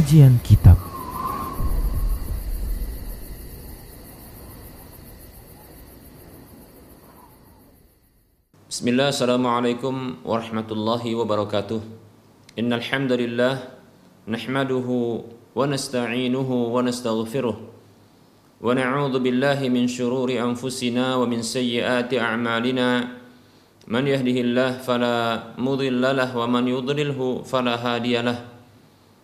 Kajian Kitab. Bismillah, Assalamualaikum warahmatullahi wabarakatuh. Innal hamdalillah Nahmaduhu wa nasta'inuhu wa nastaghfiruh. Wa na'udhu billahi min syururi anfusina wa min sayyiati a'malina. Man yahdihillah fala mudhillalah wa man yudlilhu fala hadiyalah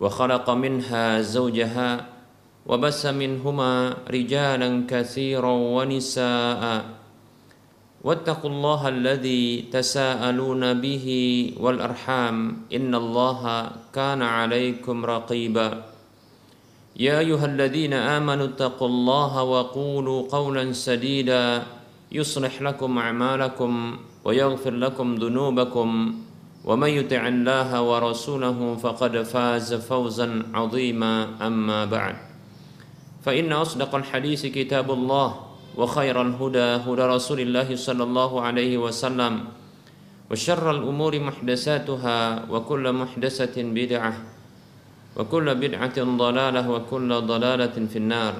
وخلق منها زوجها وبس منهما رجالا كثيرا ونساء. واتقوا الله الذي تساءلون به والأرحام. إن الله كان عليكم رقيبا. يا أيها الذين آمنوا اتقوا الله وقولوا قولا سديدا. يصلح لكم أعمالكم ويغفر لكم ذنوبكم. ومن يطع الله ورسوله فقد فاز فوزا عظيما اما بعد فان اصدق الحديث كتاب الله وخير الهدى هدى رسول الله صلى الله عليه وسلم وشر الامور محدثاتها وكل محدثه بدعه وكل بدعه ضلاله وكل ضلاله في النار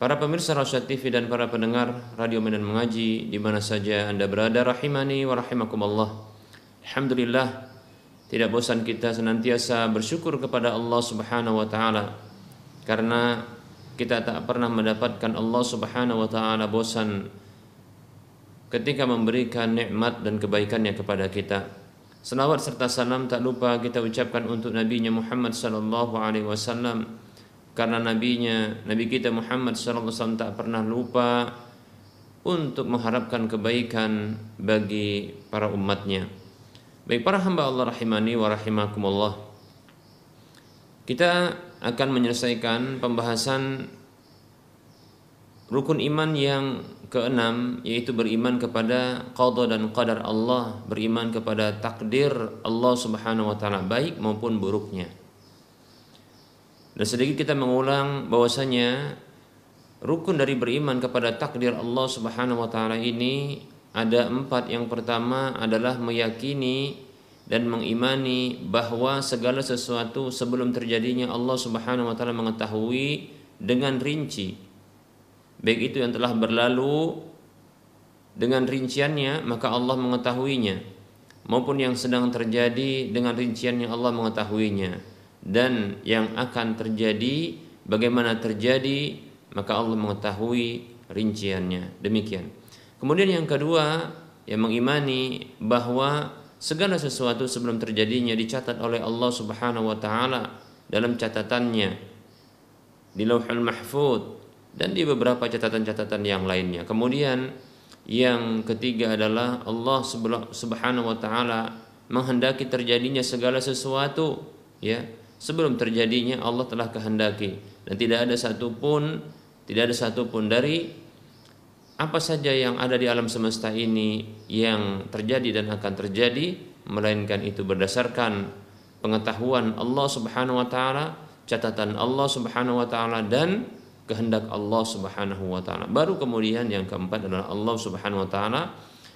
Para pemirsa Rasyad TV dan para pendengar Radio Medan Mengaji di mana saja Anda berada rahimani wa rahimakumullah. Alhamdulillah tidak bosan kita senantiasa bersyukur kepada Allah Subhanahu wa taala karena kita tak pernah mendapatkan Allah Subhanahu wa taala bosan ketika memberikan nikmat dan kebaikannya kepada kita. Selawat serta salam tak lupa kita ucapkan untuk nabinya Muhammad sallallahu alaihi wasallam karena nabinya nabi kita Muhammad sallallahu alaihi wasallam tak pernah lupa untuk mengharapkan kebaikan bagi para umatnya. Baik para hamba Allah rahimani wa rahimakumullah. Kita akan menyelesaikan pembahasan rukun iman yang keenam yaitu beriman kepada qada dan qadar Allah, beriman kepada takdir Allah Subhanahu wa taala baik maupun buruknya. Dan sedikit kita mengulang bahwasanya rukun dari beriman kepada takdir Allah Subhanahu wa taala ini ada empat. Yang pertama adalah meyakini dan mengimani bahwa segala sesuatu sebelum terjadinya Allah Subhanahu wa taala mengetahui dengan rinci. Baik itu yang telah berlalu dengan rinciannya maka Allah mengetahuinya maupun yang sedang terjadi dengan rinciannya Allah mengetahuinya dan yang akan terjadi bagaimana terjadi maka Allah mengetahui rinciannya demikian Kemudian yang kedua, yang mengimani bahwa segala sesuatu sebelum terjadinya dicatat oleh Allah Subhanahu wa taala dalam catatannya di Lauhul Mahfud dan di beberapa catatan-catatan yang lainnya. Kemudian yang ketiga adalah Allah Subhanahu wa taala menghendaki terjadinya segala sesuatu ya sebelum terjadinya Allah telah kehendaki dan tidak ada satupun tidak ada satupun dari apa saja yang ada di alam semesta ini yang terjadi dan akan terjadi melainkan itu berdasarkan pengetahuan Allah Subhanahu wa taala, catatan Allah Subhanahu wa taala dan kehendak Allah Subhanahu wa taala. Baru kemudian yang keempat adalah Allah Subhanahu wa taala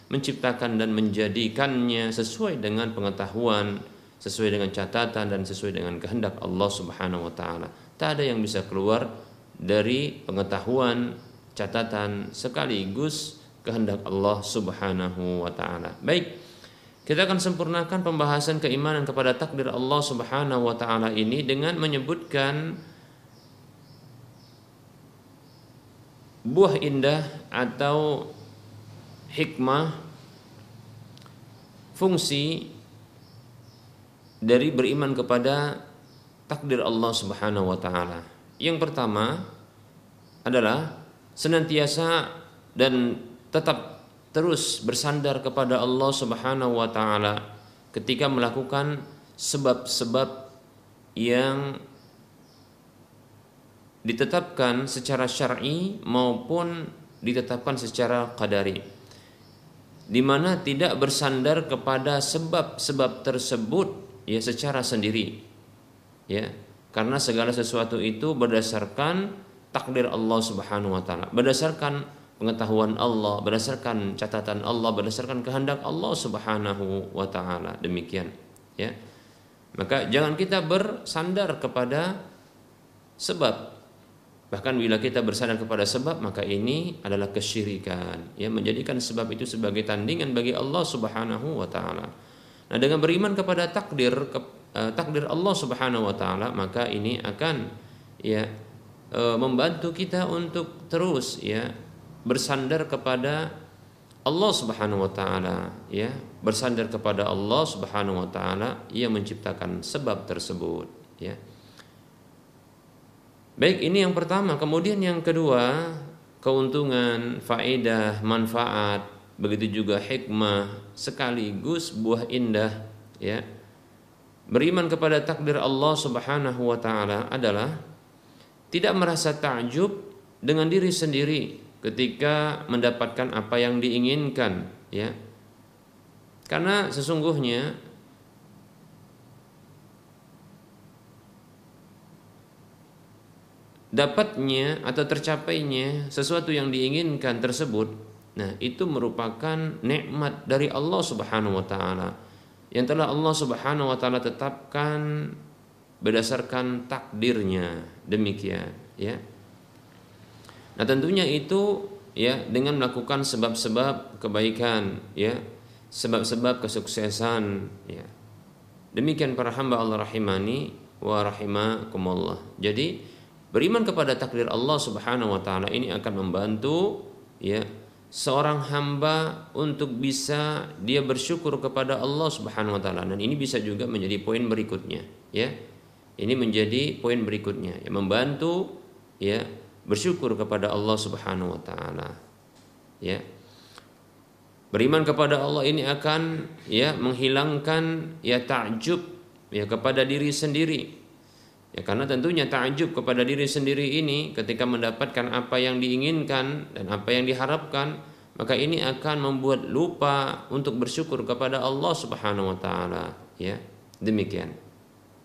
menciptakan dan menjadikannya sesuai dengan pengetahuan, sesuai dengan catatan dan sesuai dengan kehendak Allah Subhanahu wa taala. Tak ada yang bisa keluar dari pengetahuan catatan sekaligus kehendak Allah Subhanahu wa taala. Baik. Kita akan sempurnakan pembahasan keimanan kepada takdir Allah Subhanahu wa taala ini dengan menyebutkan buah indah atau hikmah fungsi dari beriman kepada takdir Allah Subhanahu wa taala. Yang pertama adalah senantiasa dan tetap terus bersandar kepada Allah Subhanahu wa taala ketika melakukan sebab-sebab yang ditetapkan secara syar'i maupun ditetapkan secara qadari di mana tidak bersandar kepada sebab-sebab tersebut ya secara sendiri ya. Karena segala sesuatu itu berdasarkan takdir Allah Subhanahu wa taala berdasarkan pengetahuan Allah berdasarkan catatan Allah berdasarkan kehendak Allah Subhanahu wa taala demikian ya maka jangan kita bersandar kepada sebab Bahkan bila kita bersandar kepada sebab maka ini adalah kesyirikan. Ya menjadikan sebab itu sebagai tandingan bagi Allah Subhanahu wa taala. Nah, dengan beriman kepada takdir ke, uh, takdir Allah Subhanahu wa taala maka ini akan ya uh, membantu kita untuk terus ya bersandar kepada Allah Subhanahu wa taala ya bersandar kepada Allah Subhanahu wa taala yang menciptakan sebab tersebut ya Baik, ini yang pertama. Kemudian yang kedua, keuntungan, faedah, manfaat, begitu juga hikmah sekaligus buah indah ya. Beriman kepada takdir Allah Subhanahu wa taala adalah tidak merasa takjub dengan diri sendiri ketika mendapatkan apa yang diinginkan ya. Karena sesungguhnya dapatnya atau tercapainya sesuatu yang diinginkan tersebut nah itu merupakan nikmat dari Allah Subhanahu wa taala yang telah Allah Subhanahu wa taala tetapkan berdasarkan takdirnya demikian ya. Nah tentunya itu ya dengan melakukan sebab-sebab kebaikan ya sebab-sebab kesuksesan ya. Demikian para hamba Allah rahimani wa rahimakumullah. Jadi Beriman kepada takdir Allah Subhanahu wa taala ini akan membantu ya seorang hamba untuk bisa dia bersyukur kepada Allah Subhanahu wa taala. Dan ini bisa juga menjadi poin berikutnya ya. Ini menjadi poin berikutnya yang membantu ya bersyukur kepada Allah Subhanahu wa taala. Ya. Beriman kepada Allah ini akan ya menghilangkan ya takjub ya kepada diri sendiri Ya karena tentunya takjub kepada diri sendiri ini ketika mendapatkan apa yang diinginkan dan apa yang diharapkan, maka ini akan membuat lupa untuk bersyukur kepada Allah Subhanahu wa taala, ya. Demikian.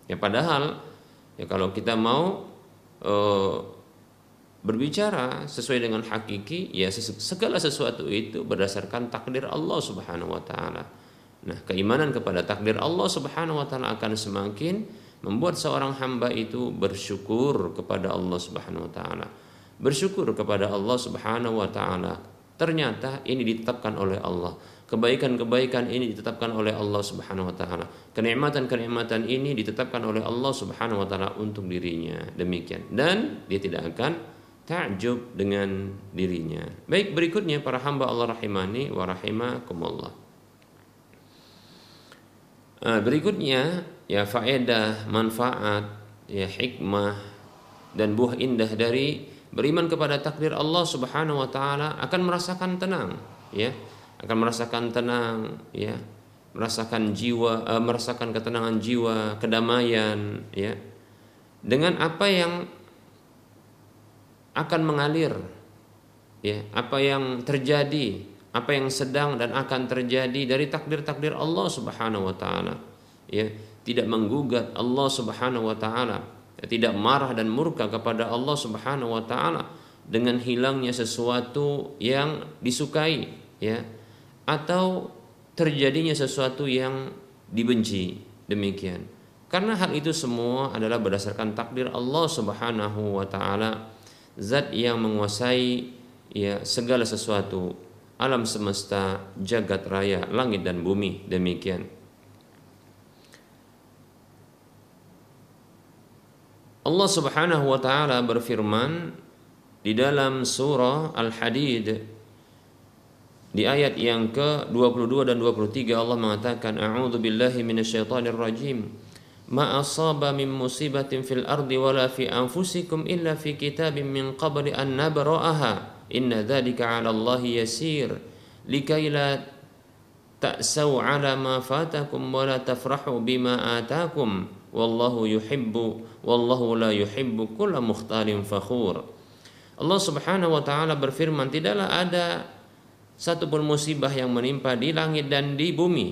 Ya padahal ya kalau kita mau e, berbicara sesuai dengan hakiki, ya segala sesuatu itu berdasarkan takdir Allah Subhanahu wa taala. Nah, keimanan kepada takdir Allah Subhanahu wa taala akan semakin membuat seorang hamba itu bersyukur kepada Allah Subhanahu wa taala. Bersyukur kepada Allah Subhanahu wa taala. Ternyata ini ditetapkan oleh Allah. Kebaikan-kebaikan ini ditetapkan oleh Allah Subhanahu wa taala. Kenikmatan-kenikmatan ini ditetapkan oleh Allah Subhanahu wa taala untuk dirinya. Demikian. Dan dia tidak akan takjub dengan dirinya. Baik, berikutnya para hamba Allah rahimani wa rahimakumullah. Uh, berikutnya ya faedah, manfaat, ya hikmah dan buah indah dari beriman kepada takdir Allah Subhanahu wa taala akan merasakan tenang, ya. Akan merasakan tenang, ya. Merasakan jiwa, uh, merasakan ketenangan jiwa, kedamaian, ya. Dengan apa yang akan mengalir ya, apa yang terjadi, apa yang sedang dan akan terjadi dari takdir-takdir Allah Subhanahu wa taala. Ya, tidak menggugat Allah Subhanahu wa taala, tidak marah dan murka kepada Allah Subhanahu wa taala dengan hilangnya sesuatu yang disukai ya atau terjadinya sesuatu yang dibenci. Demikian. Karena hal itu semua adalah berdasarkan takdir Allah Subhanahu wa taala zat yang menguasai ya segala sesuatu. Alam semesta jagat raya langit dan bumi. Demikian. Allah Subhanahu wa taala berfirman di dalam surah Al-Hadid di ayat yang ke-22 dan 23 Allah mengatakan a'udzu billahi minasyaitonir rajim ma asaba min musibatin fil ardi wala fi anfusikum illa fi kitabin min qabli an nabra'aha. Inna dzalika 'ala Allah yasir. Likai la ta'sau 'ala ma fatakum wa la tafrahu bima atakum. Wallahu yuhibbu wallahu la yuhibbu kulla mukhtalin fakhur. Allah Subhanahu wa taala berfirman tidaklah ada satupun musibah yang menimpa di langit dan di bumi.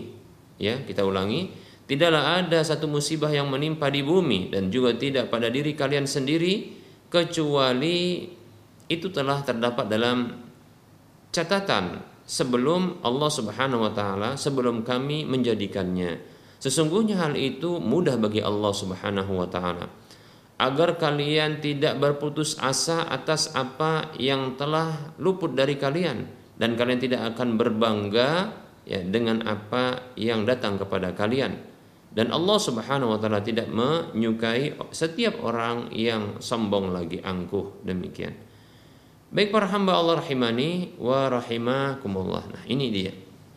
Ya, kita ulangi, tidaklah ada satu musibah yang menimpa di bumi dan juga tidak pada diri kalian sendiri kecuali itu telah terdapat dalam catatan sebelum Allah Subhanahu wa taala sebelum kami menjadikannya Sesungguhnya hal itu mudah bagi Allah Subhanahu wa taala. Agar kalian tidak berputus asa atas apa yang telah luput dari kalian dan kalian tidak akan berbangga ya dengan apa yang datang kepada kalian. Dan Allah Subhanahu wa taala tidak menyukai setiap orang yang sombong lagi angkuh demikian. Baik para hamba Allah rahimani wa rahimakumullah. Nah, ini dia.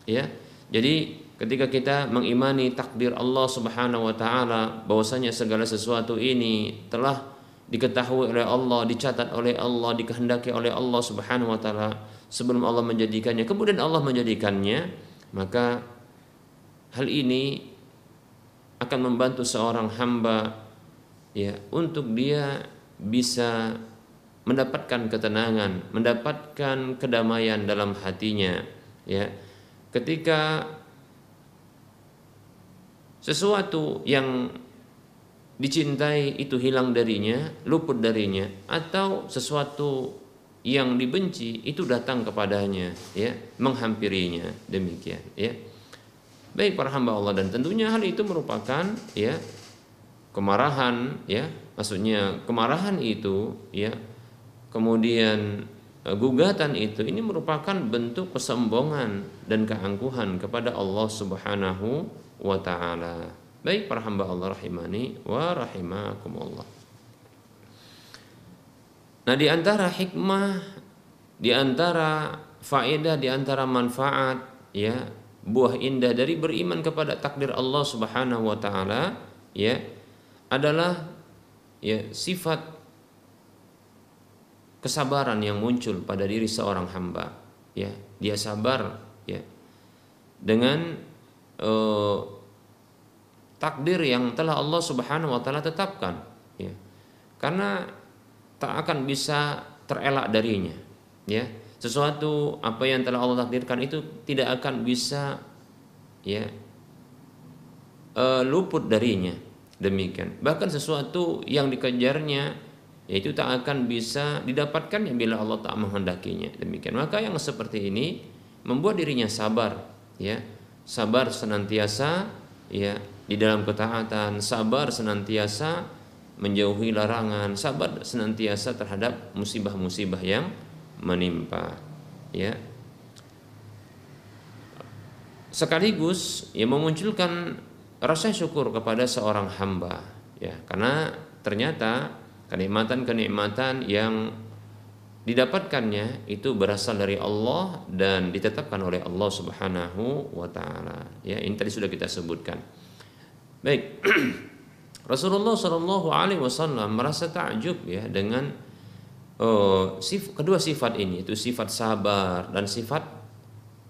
Ya. Jadi ketika kita mengimani takdir Allah Subhanahu wa taala bahwasanya segala sesuatu ini telah diketahui oleh Allah, dicatat oleh Allah, dikehendaki oleh Allah Subhanahu wa taala sebelum Allah menjadikannya, kemudian Allah menjadikannya, maka hal ini akan membantu seorang hamba ya untuk dia bisa mendapatkan ketenangan, mendapatkan kedamaian dalam hatinya ya. Ketika sesuatu yang dicintai itu hilang darinya, luput darinya, atau sesuatu yang dibenci itu datang kepadanya, ya, menghampirinya, demikian, ya. Baik para hamba Allah dan tentunya hal itu merupakan ya kemarahan, ya, maksudnya kemarahan itu, ya, kemudian e, gugatan itu ini merupakan bentuk kesombongan dan keangkuhan kepada Allah Subhanahu wa taala. Baik para hamba Allah rahimani wa rahimakumullah. Nah, di antara hikmah, di antara faedah, di antara manfaat ya, buah indah dari beriman kepada takdir Allah Subhanahu wa taala ya adalah ya sifat kesabaran yang muncul pada diri seorang hamba ya dia sabar ya dengan uh, takdir yang telah Allah Subhanahu wa taala tetapkan ya. Karena tak akan bisa terelak darinya ya. Sesuatu apa yang telah Allah takdirkan itu tidak akan bisa ya uh, luput darinya demikian. Bahkan sesuatu yang dikejarnya yaitu tak akan bisa didapatkan ya bila Allah tak menghendakinya demikian. Maka yang seperti ini membuat dirinya sabar ya sabar senantiasa ya di dalam ketaatan, sabar senantiasa menjauhi larangan, sabar senantiasa terhadap musibah-musibah yang menimpa. Ya. Sekaligus ya memunculkan rasa syukur kepada seorang hamba ya karena ternyata kenikmatan-kenikmatan yang didapatkannya itu berasal dari Allah dan ditetapkan oleh Allah Subhanahu wa taala. Ya, ini tadi sudah kita sebutkan. Baik. Rasulullah Shallallahu alaihi wasallam merasa takjub ya dengan uh, sif, kedua sifat ini, itu sifat sabar dan sifat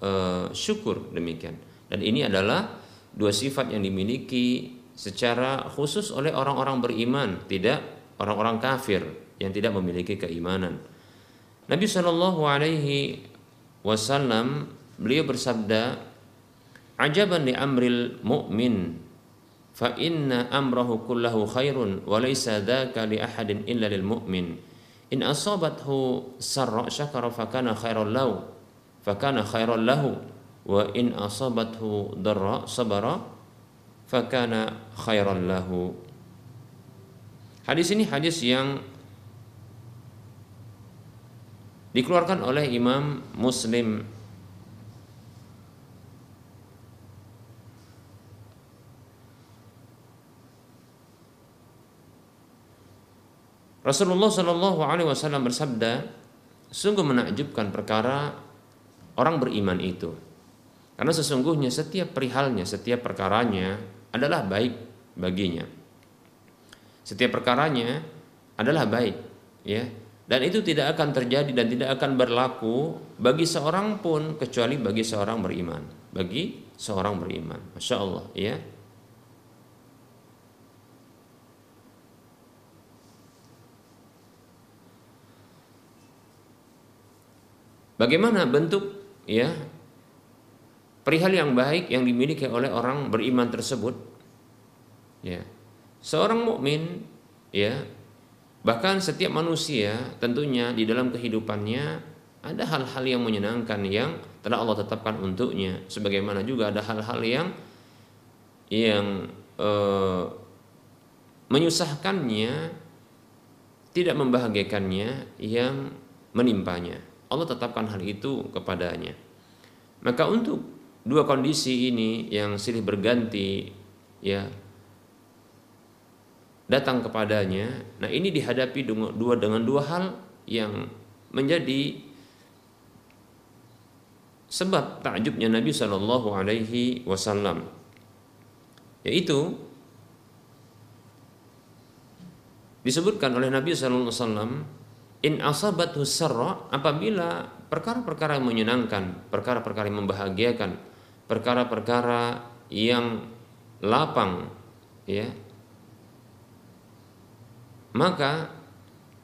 uh, syukur demikian. Dan ini adalah dua sifat yang dimiliki secara khusus oleh orang-orang beriman, tidak orang-orang kafir yang tidak memiliki keimanan. Nabi Shallallahu Alaihi Wasallam beliau bersabda, "Ajaban li amril mu'min, fa inna amrahu kullahu khairun, wa laysa dzaka li ahadin illa lil mu'min. In asabathu sarra syakara fa kana khairan lahu, fa kana khairan lahu, wa in asabathu darra sabara fa kana khairan lahu." Hadis ini hadis yang dikeluarkan oleh Imam Muslim Rasulullah Shallallahu Alaihi Wasallam bersabda, sungguh menakjubkan perkara orang beriman itu, karena sesungguhnya setiap perihalnya, setiap perkaranya adalah baik baginya. Setiap perkaranya adalah baik, ya. Dan itu tidak akan terjadi dan tidak akan berlaku bagi seorang pun kecuali bagi seorang beriman. Bagi seorang beriman. Masya Allah ya bagaimana bentuk ya perihal yang baik yang dimiliki oleh orang beriman tersebut? Ya seorang mukmin ya bahkan setiap manusia tentunya di dalam kehidupannya ada hal-hal yang menyenangkan yang telah Allah tetapkan untuknya. Sebagaimana juga ada hal-hal yang yang eh, menyusahkannya tidak membahagiakannya yang menimpanya Allah tetapkan hal itu kepadanya maka untuk dua kondisi ini yang silih berganti ya datang kepadanya. Nah, ini dihadapi dua dengan dua hal yang menjadi sebab takjubnya Nabi Shallallahu Alaihi Wasallam, yaitu disebutkan oleh Nabi Shallallahu Alaihi Wasallam, in asabathu sarra apabila perkara-perkara yang menyenangkan, perkara-perkara yang membahagiakan, perkara-perkara yang lapang, ya, maka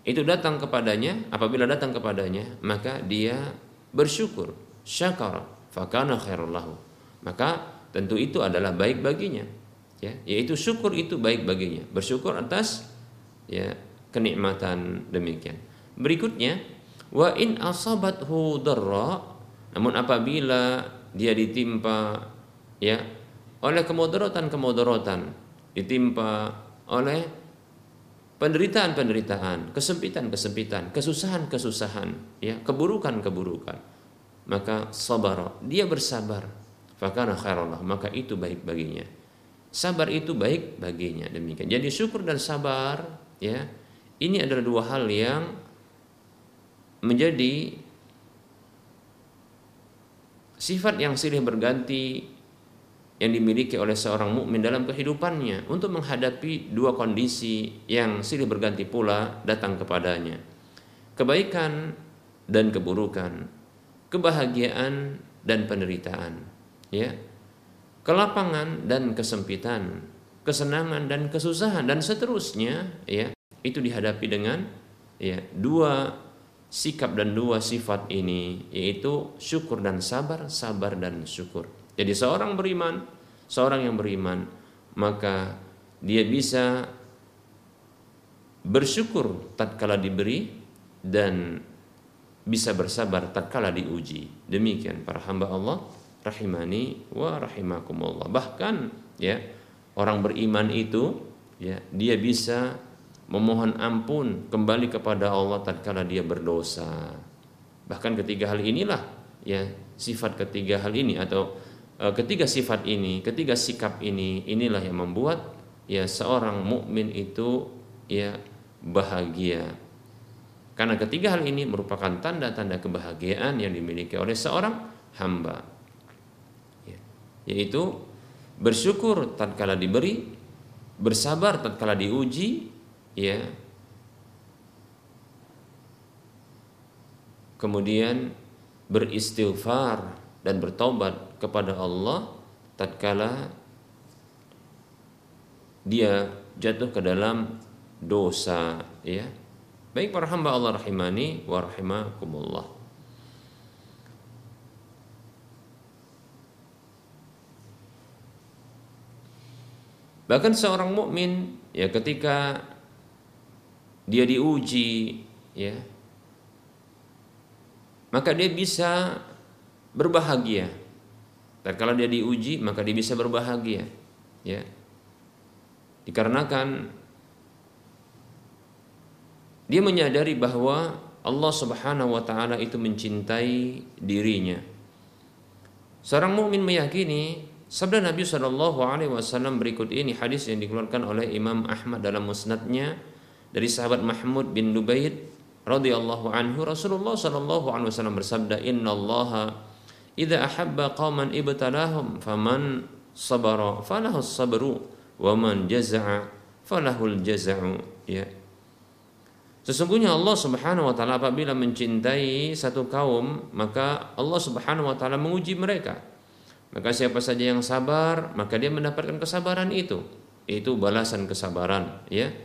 itu datang kepadanya apabila datang kepadanya maka dia bersyukur. Syakara fakana khairul lahu. Maka tentu itu adalah baik baginya ya. Yaitu syukur itu baik baginya. Bersyukur atas ya kenikmatan demikian berikutnya wa in asabathu darra namun apabila dia ditimpa ya oleh kemudaratan-kemudaratan ditimpa oleh penderitaan-penderitaan, kesempitan-kesempitan, kesusahan-kesusahan, ya, keburukan-keburukan. Maka sabar, dia bersabar. Fakana khairullah, maka itu baik baginya. Sabar itu baik baginya demikian. Jadi syukur dan sabar, ya, ini adalah dua hal yang menjadi sifat yang silih berganti yang dimiliki oleh seorang mukmin dalam kehidupannya untuk menghadapi dua kondisi yang silih berganti pula datang kepadanya. Kebaikan dan keburukan, kebahagiaan dan penderitaan, ya. Kelapangan dan kesempitan, kesenangan dan kesusahan dan seterusnya, ya. Itu dihadapi dengan ya dua sikap dan dua sifat ini yaitu syukur dan sabar, sabar dan syukur. Jadi seorang beriman, seorang yang beriman, maka dia bisa bersyukur tatkala diberi dan bisa bersabar tatkala diuji. Demikian para hamba Allah rahimani wa rahimakumullah. Bahkan ya orang beriman itu ya dia bisa memohon ampun kembali kepada Allah tatkala dia berdosa. Bahkan ketiga hal inilah ya sifat ketiga hal ini atau Eh, ketiga sifat ini, ketiga sikap ini, inilah yang membuat ya seorang mukmin itu ya bahagia. Karena ketiga hal ini merupakan tanda-tanda kebahagiaan yang dimiliki oleh seorang hamba. Ya, yaitu bersyukur tatkala diberi, bersabar tatkala diuji, ya. Kemudian beristighfar dan bertobat kepada Allah tatkala dia jatuh ke dalam dosa ya baik para hamba Allah rahimani wa rahimakumullah bahkan seorang mukmin ya ketika dia diuji ya maka dia bisa berbahagia dan kalau dia diuji maka dia bisa berbahagia. Ya. Dikarenakan dia menyadari bahwa Allah Subhanahu wa taala itu mencintai dirinya. Seorang mukmin meyakini sabda Nabi Shallallahu alaihi wasallam berikut ini hadis yang dikeluarkan oleh Imam Ahmad dalam musnadnya dari sahabat Mahmud bin Lubaid radhiyallahu anhu Rasulullah Shallallahu alaihi wasallam bersabda innallaha idza ahabba qauman ibtalahum faman sabara falahu sabru wa man jaza'a falahul jaza'u ya Sesungguhnya Allah Subhanahu wa taala apabila mencintai satu kaum, maka Allah Subhanahu wa taala menguji mereka. Maka siapa saja yang sabar, maka dia mendapatkan kesabaran itu. Itu balasan kesabaran, ya.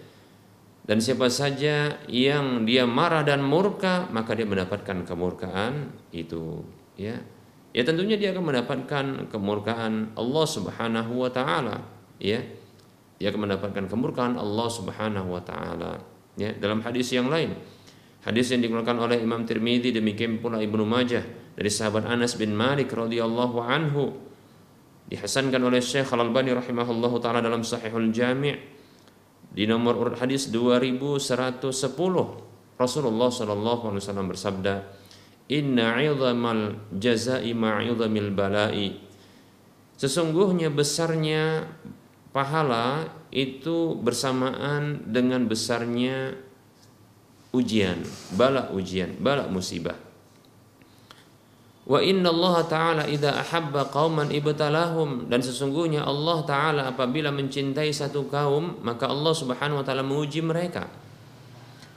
Dan siapa saja yang dia marah dan murka, maka dia mendapatkan kemurkaan itu, ya. Ya tentunya dia akan mendapatkan kemurkaan Allah Subhanahu wa taala, ya. Dia akan mendapatkan kemurkaan Allah Subhanahu wa taala. Ya, dalam hadis yang lain, hadis yang dikeluarkan oleh Imam Tirmidzi demikian pula Ibnu Majah dari sahabat Anas bin Malik radhiyallahu anhu dihasankan oleh Syekh Al-Albani rahimahullahu taala dalam Sahihul Jami' Di nomor urut hadis 2110 Rasulullah sallallahu alaihi wasallam bersabda, "Inna 'idhamal jazai ma'idhamil bala'i." Sesungguhnya besarnya pahala itu bersamaan dengan besarnya ujian, bala ujian, bala musibah. Wa inna Allah Ta'ala idha ahabba qauman ibtalahum. Dan sesungguhnya Allah Ta'ala apabila mencintai satu kaum Maka Allah Subhanahu Wa Ta'ala menguji mereka.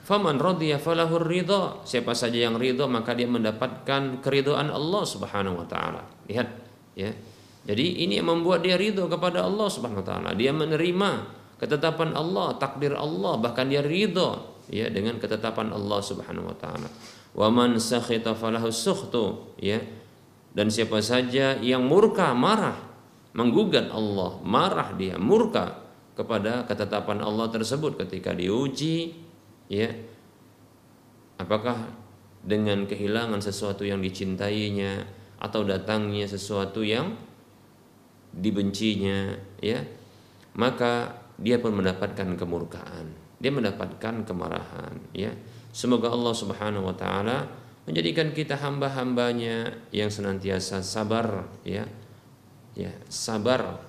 Faman radiya falahur ridha. Siapa saja yang ridha maka dia mendapatkan keridhaan Allah Subhanahu Wa Ta'ala. Lihat ya. Jadi ini yang membuat dia ridho kepada Allah Subhanahu Wa Ta'ala. Dia menerima ketetapan Allah, takdir Allah. Bahkan dia ridho ya dengan ketetapan Allah Subhanahu Wa Ta'ala wa man sakhita falahu sukhtu ya. Dan siapa saja yang murka marah menggugat Allah marah dia murka kepada ketetapan Allah tersebut ketika diuji ya. Apakah dengan kehilangan sesuatu yang dicintainya atau datangnya sesuatu yang dibencinya ya maka dia pun mendapatkan kemurkaan. Dia mendapatkan kemarahan ya Semoga Allah Subhanahu wa taala menjadikan kita hamba-hambanya yang senantiasa sabar ya. Ya, sabar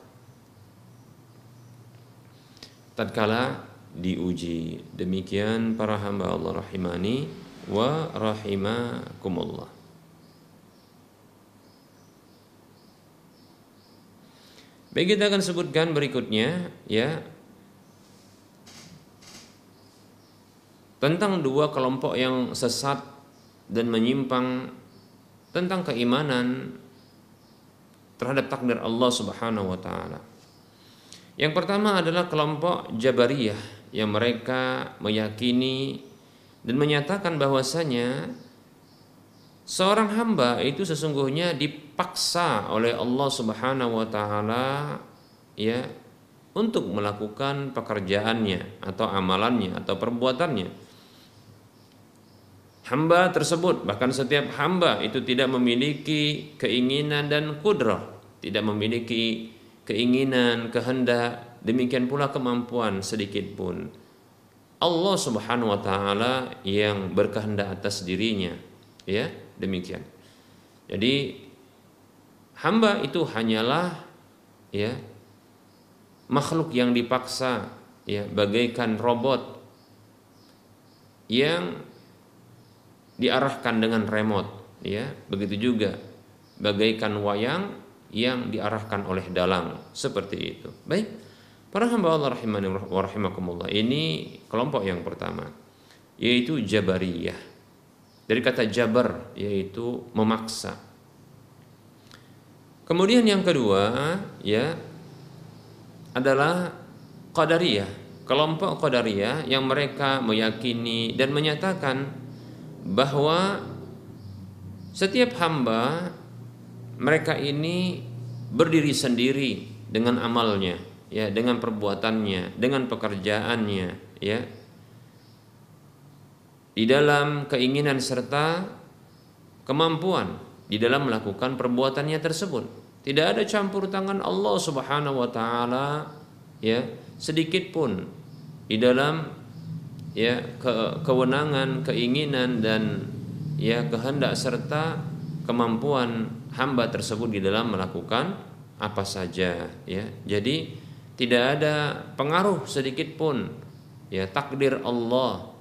tatkala diuji. Demikian para hamba Allah rahimani wa rahimakumullah. Baik kita akan sebutkan berikutnya ya tentang dua kelompok yang sesat dan menyimpang tentang keimanan terhadap takdir Allah Subhanahu wa taala. Yang pertama adalah kelompok Jabariyah yang mereka meyakini dan menyatakan bahwasanya seorang hamba itu sesungguhnya dipaksa oleh Allah Subhanahu wa taala ya untuk melakukan pekerjaannya atau amalannya atau perbuatannya hamba tersebut bahkan setiap hamba itu tidak memiliki keinginan dan kudrah tidak memiliki keinginan kehendak demikian pula kemampuan sedikit pun. Allah Subhanahu wa taala yang berkehendak atas dirinya ya demikian. Jadi hamba itu hanyalah ya makhluk yang dipaksa ya bagaikan robot yang diarahkan dengan remote ya begitu juga bagaikan wayang yang diarahkan oleh dalang seperti itu. Baik para hamba Allah rahimani wa rahimakumullah ini kelompok yang pertama yaitu jabariyah. Dari kata jabar yaitu memaksa. Kemudian yang kedua ya adalah qadariyah kelompok qadariyah yang mereka meyakini dan menyatakan bahwa setiap hamba mereka ini berdiri sendiri dengan amalnya, ya, dengan perbuatannya, dengan pekerjaannya, ya. Di dalam keinginan serta kemampuan di dalam melakukan perbuatannya tersebut. Tidak ada campur tangan Allah Subhanahu wa taala ya sedikit pun di dalam ya ke, kewenangan, keinginan dan ya kehendak serta kemampuan hamba tersebut di dalam melakukan apa saja ya. Jadi tidak ada pengaruh sedikit pun ya takdir Allah.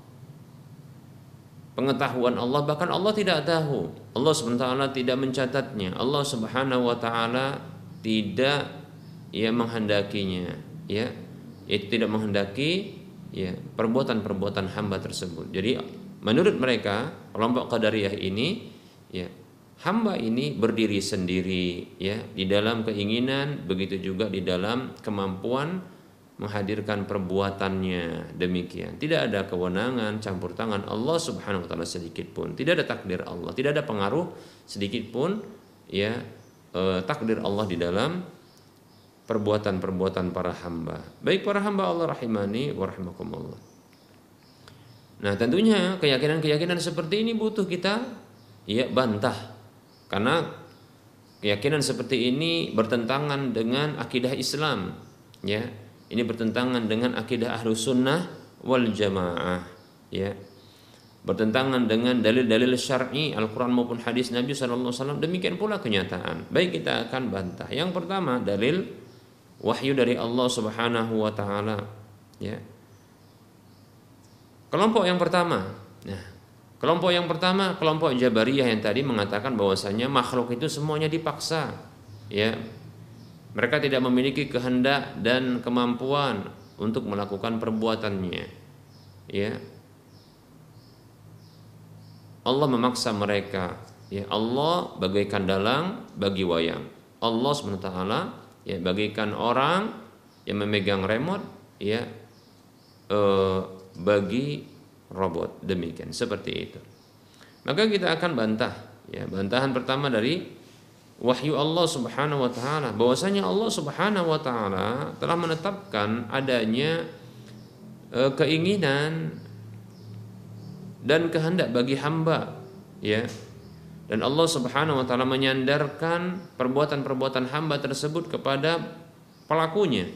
Pengetahuan Allah bahkan Allah tidak tahu. Allah subhanahu tidak mencatatnya. Allah subhanahu wa taala tidak ya menghendakinya ya. Itu tidak menghendaki ya perbuatan-perbuatan hamba tersebut. Jadi menurut mereka kelompok qadariyah ini ya hamba ini berdiri sendiri ya di dalam keinginan begitu juga di dalam kemampuan menghadirkan perbuatannya demikian. Tidak ada kewenangan campur tangan Allah Subhanahu wa taala sedikit pun. Tidak ada takdir Allah, tidak ada pengaruh sedikit pun ya eh, takdir Allah di dalam perbuatan-perbuatan para hamba. Baik para hamba Allah rahimani wa. Nah, tentunya keyakinan-keyakinan seperti ini butuh kita ya bantah. Karena keyakinan seperti ini bertentangan dengan akidah Islam, ya. Ini bertentangan dengan akidah ahlu sunnah wal jamaah, ya. Bertentangan dengan dalil-dalil syar'i Al-Quran maupun hadis Nabi SAW Demikian pula kenyataan Baik kita akan bantah Yang pertama dalil wahyu dari Allah Subhanahu wa taala ya. Kelompok yang pertama. Nah, kelompok yang pertama kelompok Jabariyah yang tadi mengatakan bahwasanya makhluk itu semuanya dipaksa. Ya. Mereka tidak memiliki kehendak dan kemampuan untuk melakukan perbuatannya. Ya. Allah memaksa mereka. Ya, Allah bagaikan dalang bagi wayang. Allah SWT ya bagikan orang yang memegang remote ya eh, bagi robot. Demikian seperti itu. Maka kita akan bantah ya bantahan pertama dari wahyu Allah Subhanahu wa taala. Bahwasanya Allah Subhanahu wa taala telah menetapkan adanya eh, keinginan dan kehendak bagi hamba ya dan Allah Subhanahu wa taala menyandarkan perbuatan-perbuatan hamba tersebut kepada pelakunya.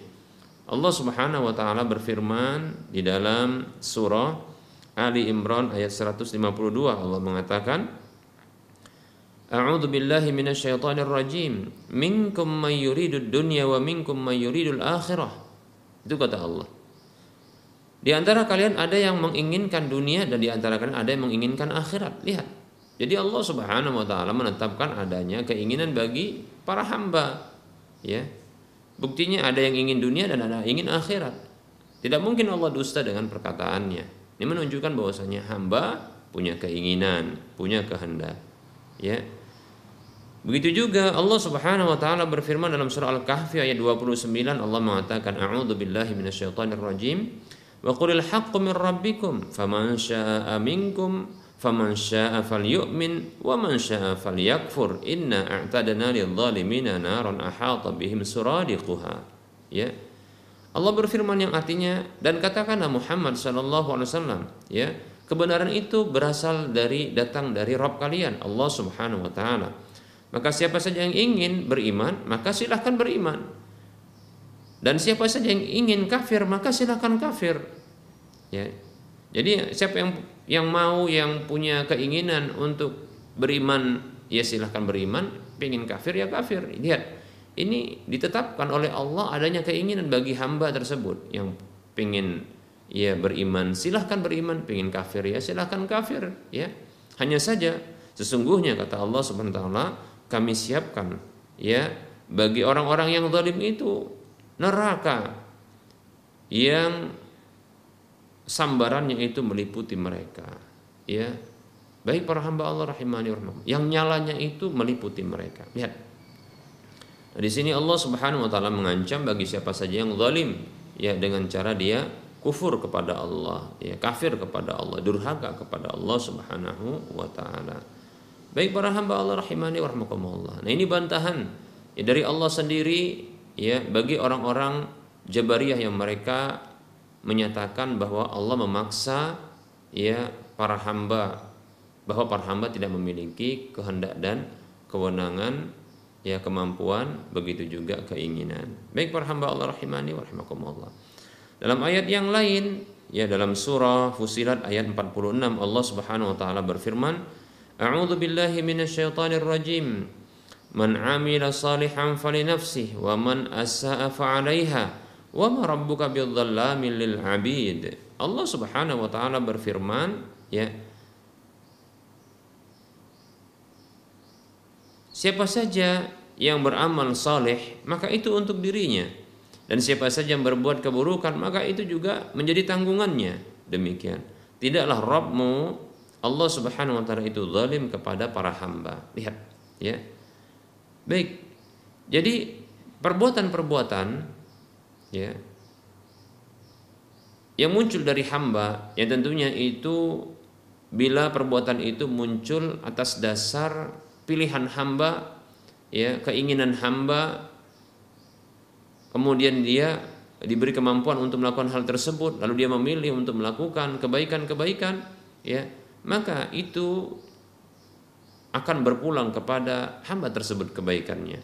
Allah Subhanahu wa taala berfirman di dalam surah Ali Imran ayat 152 Allah mengatakan A'udzu billahi minasyaitonir rajim. Minkum may yuridud dunya wa minkum may yuridul akhirah. Itu kata Allah. Di antara kalian ada yang menginginkan dunia dan di antara kalian ada yang menginginkan akhirat. Lihat jadi Allah Subhanahu wa taala menetapkan adanya keinginan bagi para hamba. Ya. Buktinya ada yang ingin dunia dan ada yang ingin akhirat. Tidak mungkin Allah dusta dengan perkataannya. Ini menunjukkan bahwasanya hamba punya keinginan, punya kehendak. Ya. Begitu juga Allah Subhanahu wa taala berfirman dalam surah Al-Kahfi ayat 29 Allah mengatakan a'udzu billahi minasyaitonir rajim wa qulil haqqu rabbikum faman syaa'a minkum faman syaa'a falyu'min wa man syaa'a falyakfur. Inna a'tadna lidh-dhalimina naran ahata bihim suradiquha. Ya. Allah berfirman yang artinya dan katakanlah Muhammad sallallahu alaihi wasallam ya kebenaran itu berasal dari datang dari Rabb kalian Allah Subhanahu wa taala. Maka siapa saja yang ingin beriman maka silahkan beriman. Dan siapa saja yang ingin kafir maka silahkan kafir. Ya. Jadi siapa yang yang mau yang punya keinginan untuk beriman ya silahkan beriman. Pengen kafir ya kafir. Lihat ini ditetapkan oleh Allah adanya keinginan bagi hamba tersebut. Yang pengen ya beriman silahkan beriman. Pengen kafir ya silahkan kafir ya. Hanya saja sesungguhnya kata Allah subhanahu wa taala kami siapkan ya bagi orang-orang yang zalim itu neraka yang sambarannya itu meliputi mereka ya. Baik para hamba Allah rahimani yang nyalanya itu meliputi mereka. Lihat. Nah, di sini Allah Subhanahu wa taala mengancam bagi siapa saja yang zalim ya dengan cara dia kufur kepada Allah ya kafir kepada Allah durhaka kepada Allah Subhanahu wa taala. Baik para hamba Allah rahimani warahmatullah nah ini bantahan ya, dari Allah sendiri ya bagi orang-orang Jabariyah yang mereka menyatakan bahwa Allah memaksa ya para hamba bahwa para hamba tidak memiliki kehendak dan kewenangan ya kemampuan begitu juga keinginan. Baik para hamba Allah rahimani wa. Dalam ayat yang lain ya dalam surah Fusilat ayat 46 Allah Subhanahu wa taala berfirman, A'udzu billahi minasyaitonir rajim. Man 'amila salihan falinafsihi wa man asaa fa'alaiha Wa ma rabbuka lil abid. Allah Subhanahu wa taala berfirman, ya. Siapa saja yang beramal saleh, maka itu untuk dirinya. Dan siapa saja yang berbuat keburukan, maka itu juga menjadi tanggungannya. Demikian. Tidaklah Rabbmu Allah Subhanahu wa taala itu zalim kepada para hamba. Lihat, ya. Baik. Jadi perbuatan-perbuatan ya. Yang muncul dari hamba yang tentunya itu bila perbuatan itu muncul atas dasar pilihan hamba ya keinginan hamba kemudian dia diberi kemampuan untuk melakukan hal tersebut lalu dia memilih untuk melakukan kebaikan-kebaikan ya maka itu akan berpulang kepada hamba tersebut kebaikannya.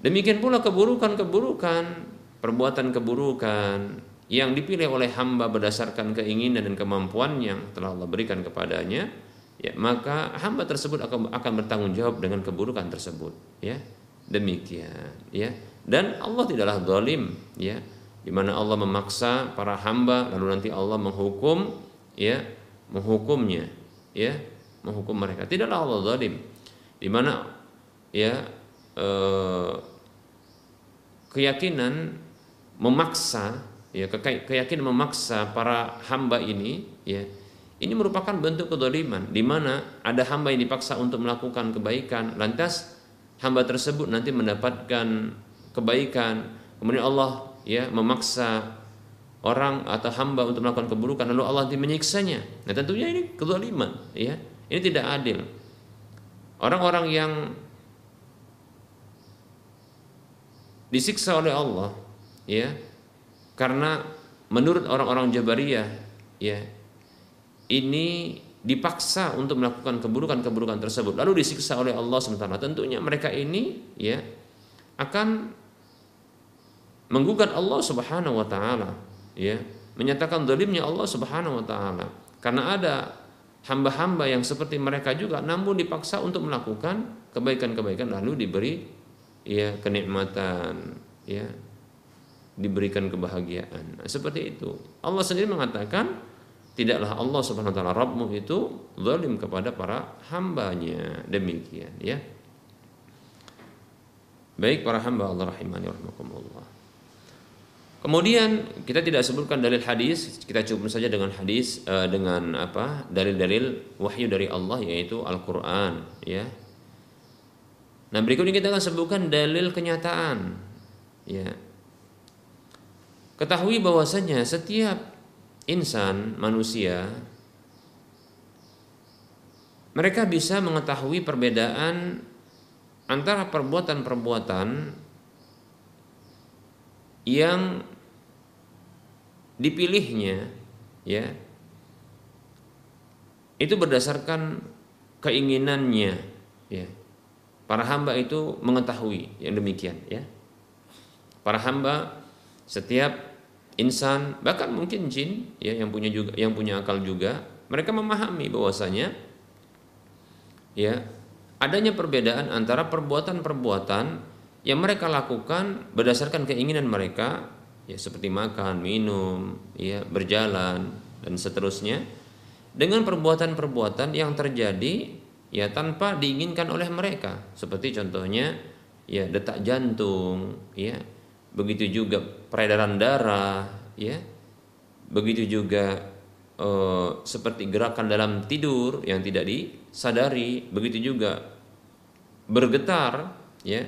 Demikian pula keburukan-keburukan perbuatan keburukan yang dipilih oleh hamba berdasarkan keinginan dan kemampuan yang telah Allah berikan kepadanya ya maka hamba tersebut akan akan bertanggung jawab dengan keburukan tersebut ya. Demikian ya. Dan Allah tidaklah zalim ya di mana Allah memaksa para hamba lalu nanti Allah menghukum ya menghukumnya ya menghukum mereka. Tidaklah Allah zalim di mana ya eh, keyakinan memaksa ya keyakinan memaksa para hamba ini ya ini merupakan bentuk kedoliman di mana ada hamba yang dipaksa untuk melakukan kebaikan lantas hamba tersebut nanti mendapatkan kebaikan. Kemudian Allah ya memaksa orang atau hamba untuk melakukan keburukan lalu Allah nanti menyiksanya. Nah tentunya ini kedoliman ya ini tidak adil. Orang-orang yang disiksa oleh Allah ya. Karena menurut orang-orang Jabariyah ya ini dipaksa untuk melakukan keburukan-keburukan tersebut. Lalu disiksa oleh Allah sementara tentunya mereka ini ya akan menggugat Allah Subhanahu wa taala ya menyatakan zalimnya Allah Subhanahu wa taala. Karena ada hamba-hamba yang seperti mereka juga namun dipaksa untuk melakukan kebaikan-kebaikan lalu diberi ya kenikmatan ya diberikan kebahagiaan. Nah, seperti itu. Allah sendiri mengatakan tidaklah Allah Subhanahu wa taala Rabbmu itu zalim kepada para hambanya. Demikian ya. Baik para hamba Allah rahimani rahimakumullah. Kemudian kita tidak sebutkan dalil hadis, kita cukup saja dengan hadis uh, dengan apa? dalil-dalil wahyu dari Allah yaitu Al-Qur'an ya. Nah, berikutnya kita akan sebutkan dalil kenyataan. Ya, Ketahui bahwasanya setiap insan manusia mereka bisa mengetahui perbedaan antara perbuatan-perbuatan yang dipilihnya ya itu berdasarkan keinginannya ya. Para hamba itu mengetahui yang demikian ya. Para hamba setiap insan bahkan mungkin jin ya yang punya juga yang punya akal juga mereka memahami bahwasanya ya adanya perbedaan antara perbuatan-perbuatan yang mereka lakukan berdasarkan keinginan mereka ya seperti makan, minum, ya berjalan dan seterusnya dengan perbuatan-perbuatan yang terjadi ya tanpa diinginkan oleh mereka. Seperti contohnya ya detak jantung ya begitu juga peredaran darah, ya, begitu juga eh, seperti gerakan dalam tidur yang tidak disadari, begitu juga bergetar, ya,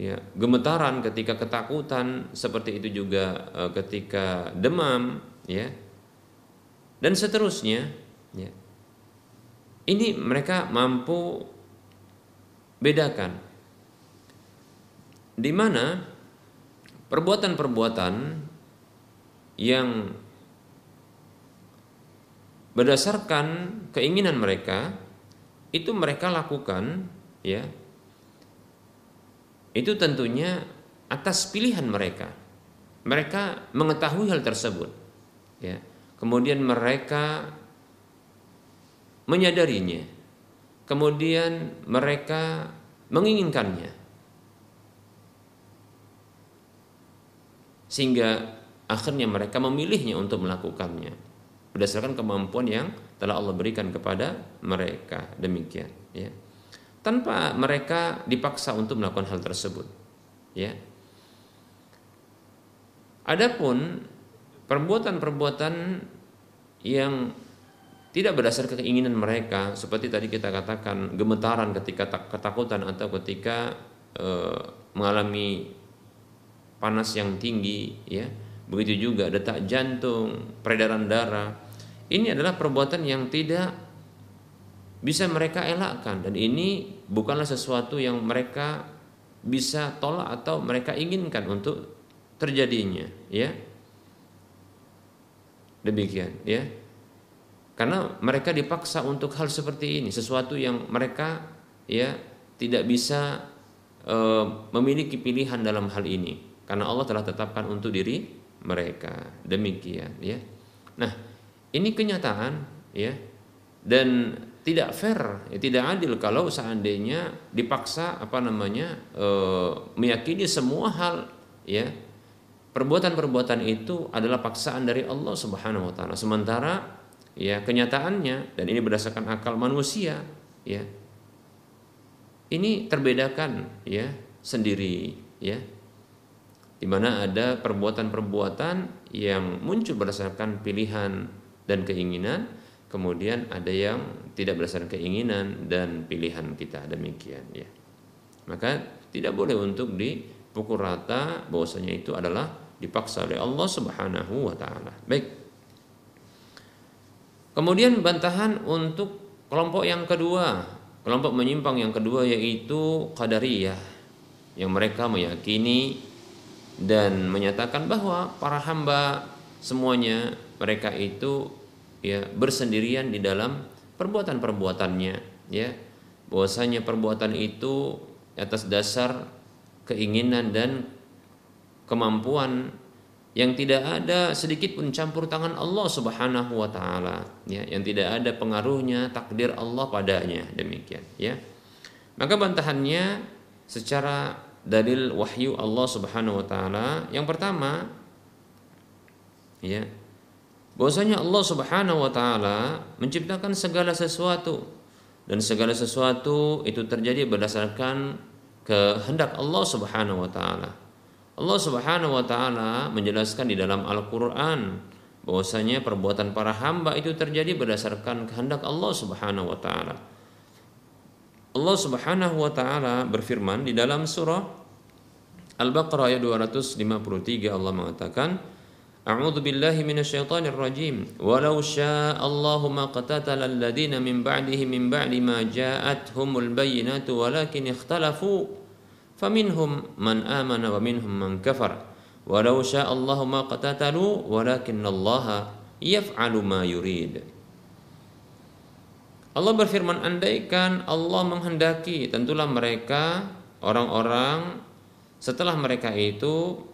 ya gemetaran ketika ketakutan, seperti itu juga eh, ketika demam, ya, dan seterusnya, ya. Ini mereka mampu bedakan di mana perbuatan-perbuatan yang berdasarkan keinginan mereka itu mereka lakukan ya itu tentunya atas pilihan mereka. Mereka mengetahui hal tersebut ya. Kemudian mereka menyadarinya. Kemudian mereka menginginkannya sehingga akhirnya mereka memilihnya untuk melakukannya. Berdasarkan kemampuan yang telah Allah berikan kepada mereka. Demikian ya. Tanpa mereka dipaksa untuk melakukan hal tersebut ya. Adapun perbuatan-perbuatan yang tidak berdasarkan keinginan mereka seperti tadi kita katakan gemetaran ketika ketakutan atau ketika e, mengalami panas yang tinggi ya begitu juga detak jantung, peredaran darah. Ini adalah perbuatan yang tidak bisa mereka elakkan dan ini bukanlah sesuatu yang mereka bisa tolak atau mereka inginkan untuk terjadinya, ya. Demikian, ya. Karena mereka dipaksa untuk hal seperti ini, sesuatu yang mereka ya tidak bisa e, memiliki pilihan dalam hal ini karena Allah telah tetapkan untuk diri mereka. Demikian, ya. Nah, ini kenyataan, ya. Dan tidak fair, ya, tidak adil kalau seandainya dipaksa apa namanya e, meyakini semua hal ya perbuatan-perbuatan itu adalah paksaan dari Allah Subhanahu wa taala. Sementara ya kenyataannya dan ini berdasarkan akal manusia ya ini terbedakan ya sendiri ya di mana ada perbuatan-perbuatan yang muncul berdasarkan pilihan dan keinginan kemudian ada yang tidak berdasarkan keinginan dan pilihan kita. Demikian ya. Maka tidak boleh untuk dipukul rata bahwasanya itu adalah dipaksa oleh Allah Subhanahu wa taala. Baik. Kemudian bantahan untuk kelompok yang kedua. Kelompok menyimpang yang kedua yaitu qadariyah yang mereka meyakini dan menyatakan bahwa para hamba semuanya mereka itu ya bersendirian di dalam perbuatan-perbuatannya ya. Bahwasanya perbuatan itu atas dasar keinginan dan kemampuan yang tidak ada sedikit pun campur tangan Allah Subhanahu wa taala ya yang tidak ada pengaruhnya takdir Allah padanya. Demikian ya. Maka bantahannya secara dalil wahyu Allah Subhanahu wa taala yang pertama ya bahwasanya Allah Subhanahu wa taala menciptakan segala sesuatu dan segala sesuatu itu terjadi berdasarkan kehendak Allah Subhanahu wa taala. Allah Subhanahu wa taala menjelaskan di dalam Al-Qur'an bahwasanya perbuatan para hamba itu terjadi berdasarkan kehendak Allah Subhanahu wa taala. Allah Subhanahu wa taala berfirman di dalam surah Al-Baqarah ayat 253 Allah mengatakan A'udzu billahi minasyaitonir rajim. Walau syaa Allahu ma qatatala alladziina min ba'dihi min ba'di ma ja'atuhumul bayyinatu walakin ikhtalafu faminhum man amana wa minhum man kafara walau syaa Allahu ma qatatalu walakinnallaha yaf'alu ma yurid. Allah berfirman andaikan Allah menghendaki tentulah mereka orang-orang setelah mereka itu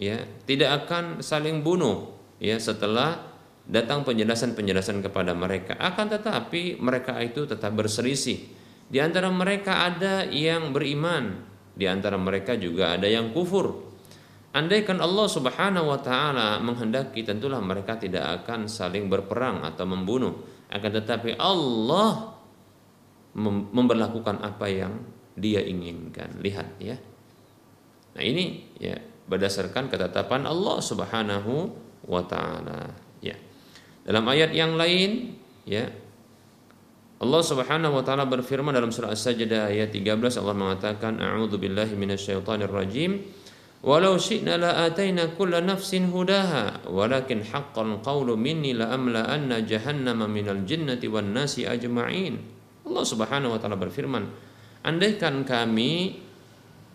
ya tidak akan saling bunuh ya setelah datang penjelasan-penjelasan kepada mereka. Akan tetapi mereka itu tetap berselisih. Di antara mereka ada yang beriman di antara mereka juga ada yang kufur. Andaikan Allah Subhanahu wa taala menghendaki tentulah mereka tidak akan saling berperang atau membunuh akan tetapi Allah memberlakukan apa yang dia inginkan. Lihat ya. Nah ini ya berdasarkan ketetapan Allah Subhanahu wa taala ya. Dalam ayat yang lain ya Allah Subhanahu wa taala berfirman dalam surah As-Sajdah ayat 13 Allah mengatakan a'udzu billahi minasyaitonir rajim walau syi'na la ataina kulla nafsin hudaha walakin haqqal qawlu minni la amla anna jahannama minal jinnati wan nasi ajma'in. Allah Subhanahu wa taala berfirman andaikan kami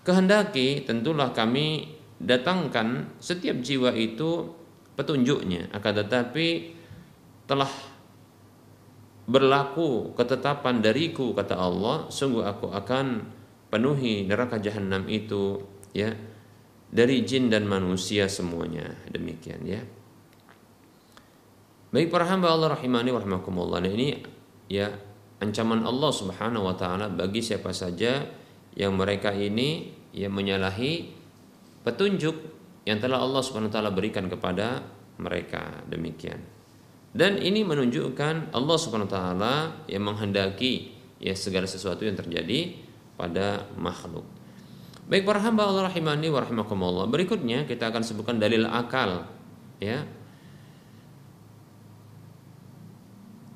kehendaki tentulah kami datangkan setiap jiwa itu petunjuknya. Akan tetapi telah berlaku ketetapan dariku kata Allah sungguh aku akan penuhi neraka jahanam itu ya dari jin dan manusia semuanya demikian ya baik para hamba Allah rahimani wa rahimakumullah nah ini ya ancaman Allah Subhanahu wa taala bagi siapa saja yang mereka ini yang menyalahi petunjuk yang telah Allah Subhanahu wa taala berikan kepada mereka demikian. Dan ini menunjukkan Allah Subhanahu wa taala yang menghendaki ya segala sesuatu yang terjadi pada makhluk. Baik para hamba Allah rahimani wa rahimakumullah. Berikutnya kita akan sebutkan dalil akal ya.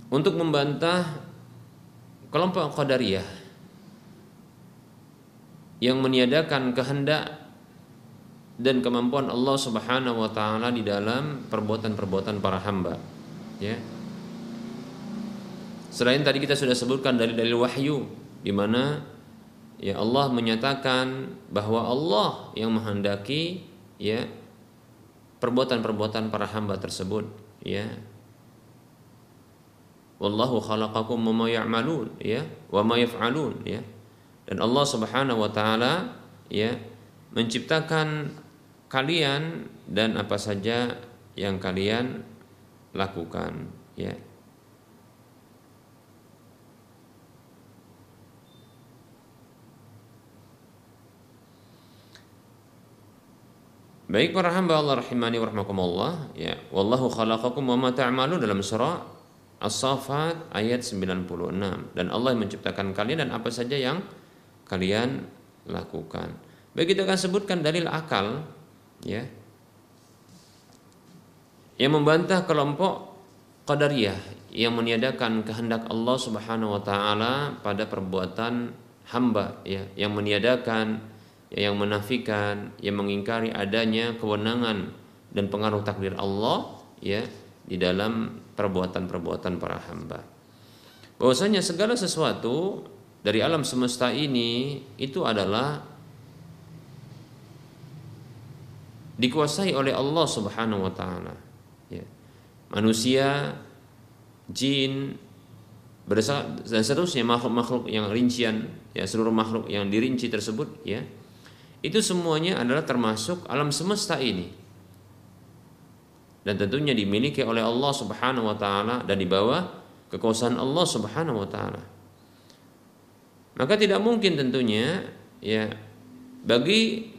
Untuk membantah kelompok Qadariyah yang meniadakan kehendak dan kemampuan Allah Subhanahu wa taala di dalam perbuatan-perbuatan para hamba. Ya. Selain tadi kita sudah sebutkan dari dalil wahyu di mana ya Allah menyatakan bahwa Allah yang menghendaki ya perbuatan-perbuatan para hamba tersebut ya. Wallahu khalaqakum wa ma ya'malun ya wa ma yaf'alun ya. Dan Allah Subhanahu wa taala ya menciptakan kalian dan apa saja yang kalian lakukan ya Baik para hamba Allah rahimani wa rahmakumullah ya. Wallahu khalaqakum wa ma ta'malun dalam surah As-Saffat ayat 96 dan Allah menciptakan kalian dan apa saja yang kalian lakukan. Baik kita akan sebutkan dalil akal ya. Yang membantah kelompok qadariyah yang meniadakan kehendak Allah Subhanahu wa taala pada perbuatan hamba ya. Yang meniadakan yang menafikan, yang mengingkari adanya kewenangan dan pengaruh takdir Allah ya di dalam perbuatan-perbuatan para hamba. Bahwasanya segala sesuatu dari alam semesta ini itu adalah dikuasai oleh Allah Subhanahu wa taala. Ya. Manusia, jin, dan seterusnya makhluk-makhluk yang rincian ya seluruh makhluk yang dirinci tersebut ya itu semuanya adalah termasuk alam semesta ini. Dan tentunya dimiliki oleh Allah Subhanahu wa taala dan di bawah kekuasaan Allah Subhanahu wa taala. Maka tidak mungkin tentunya ya bagi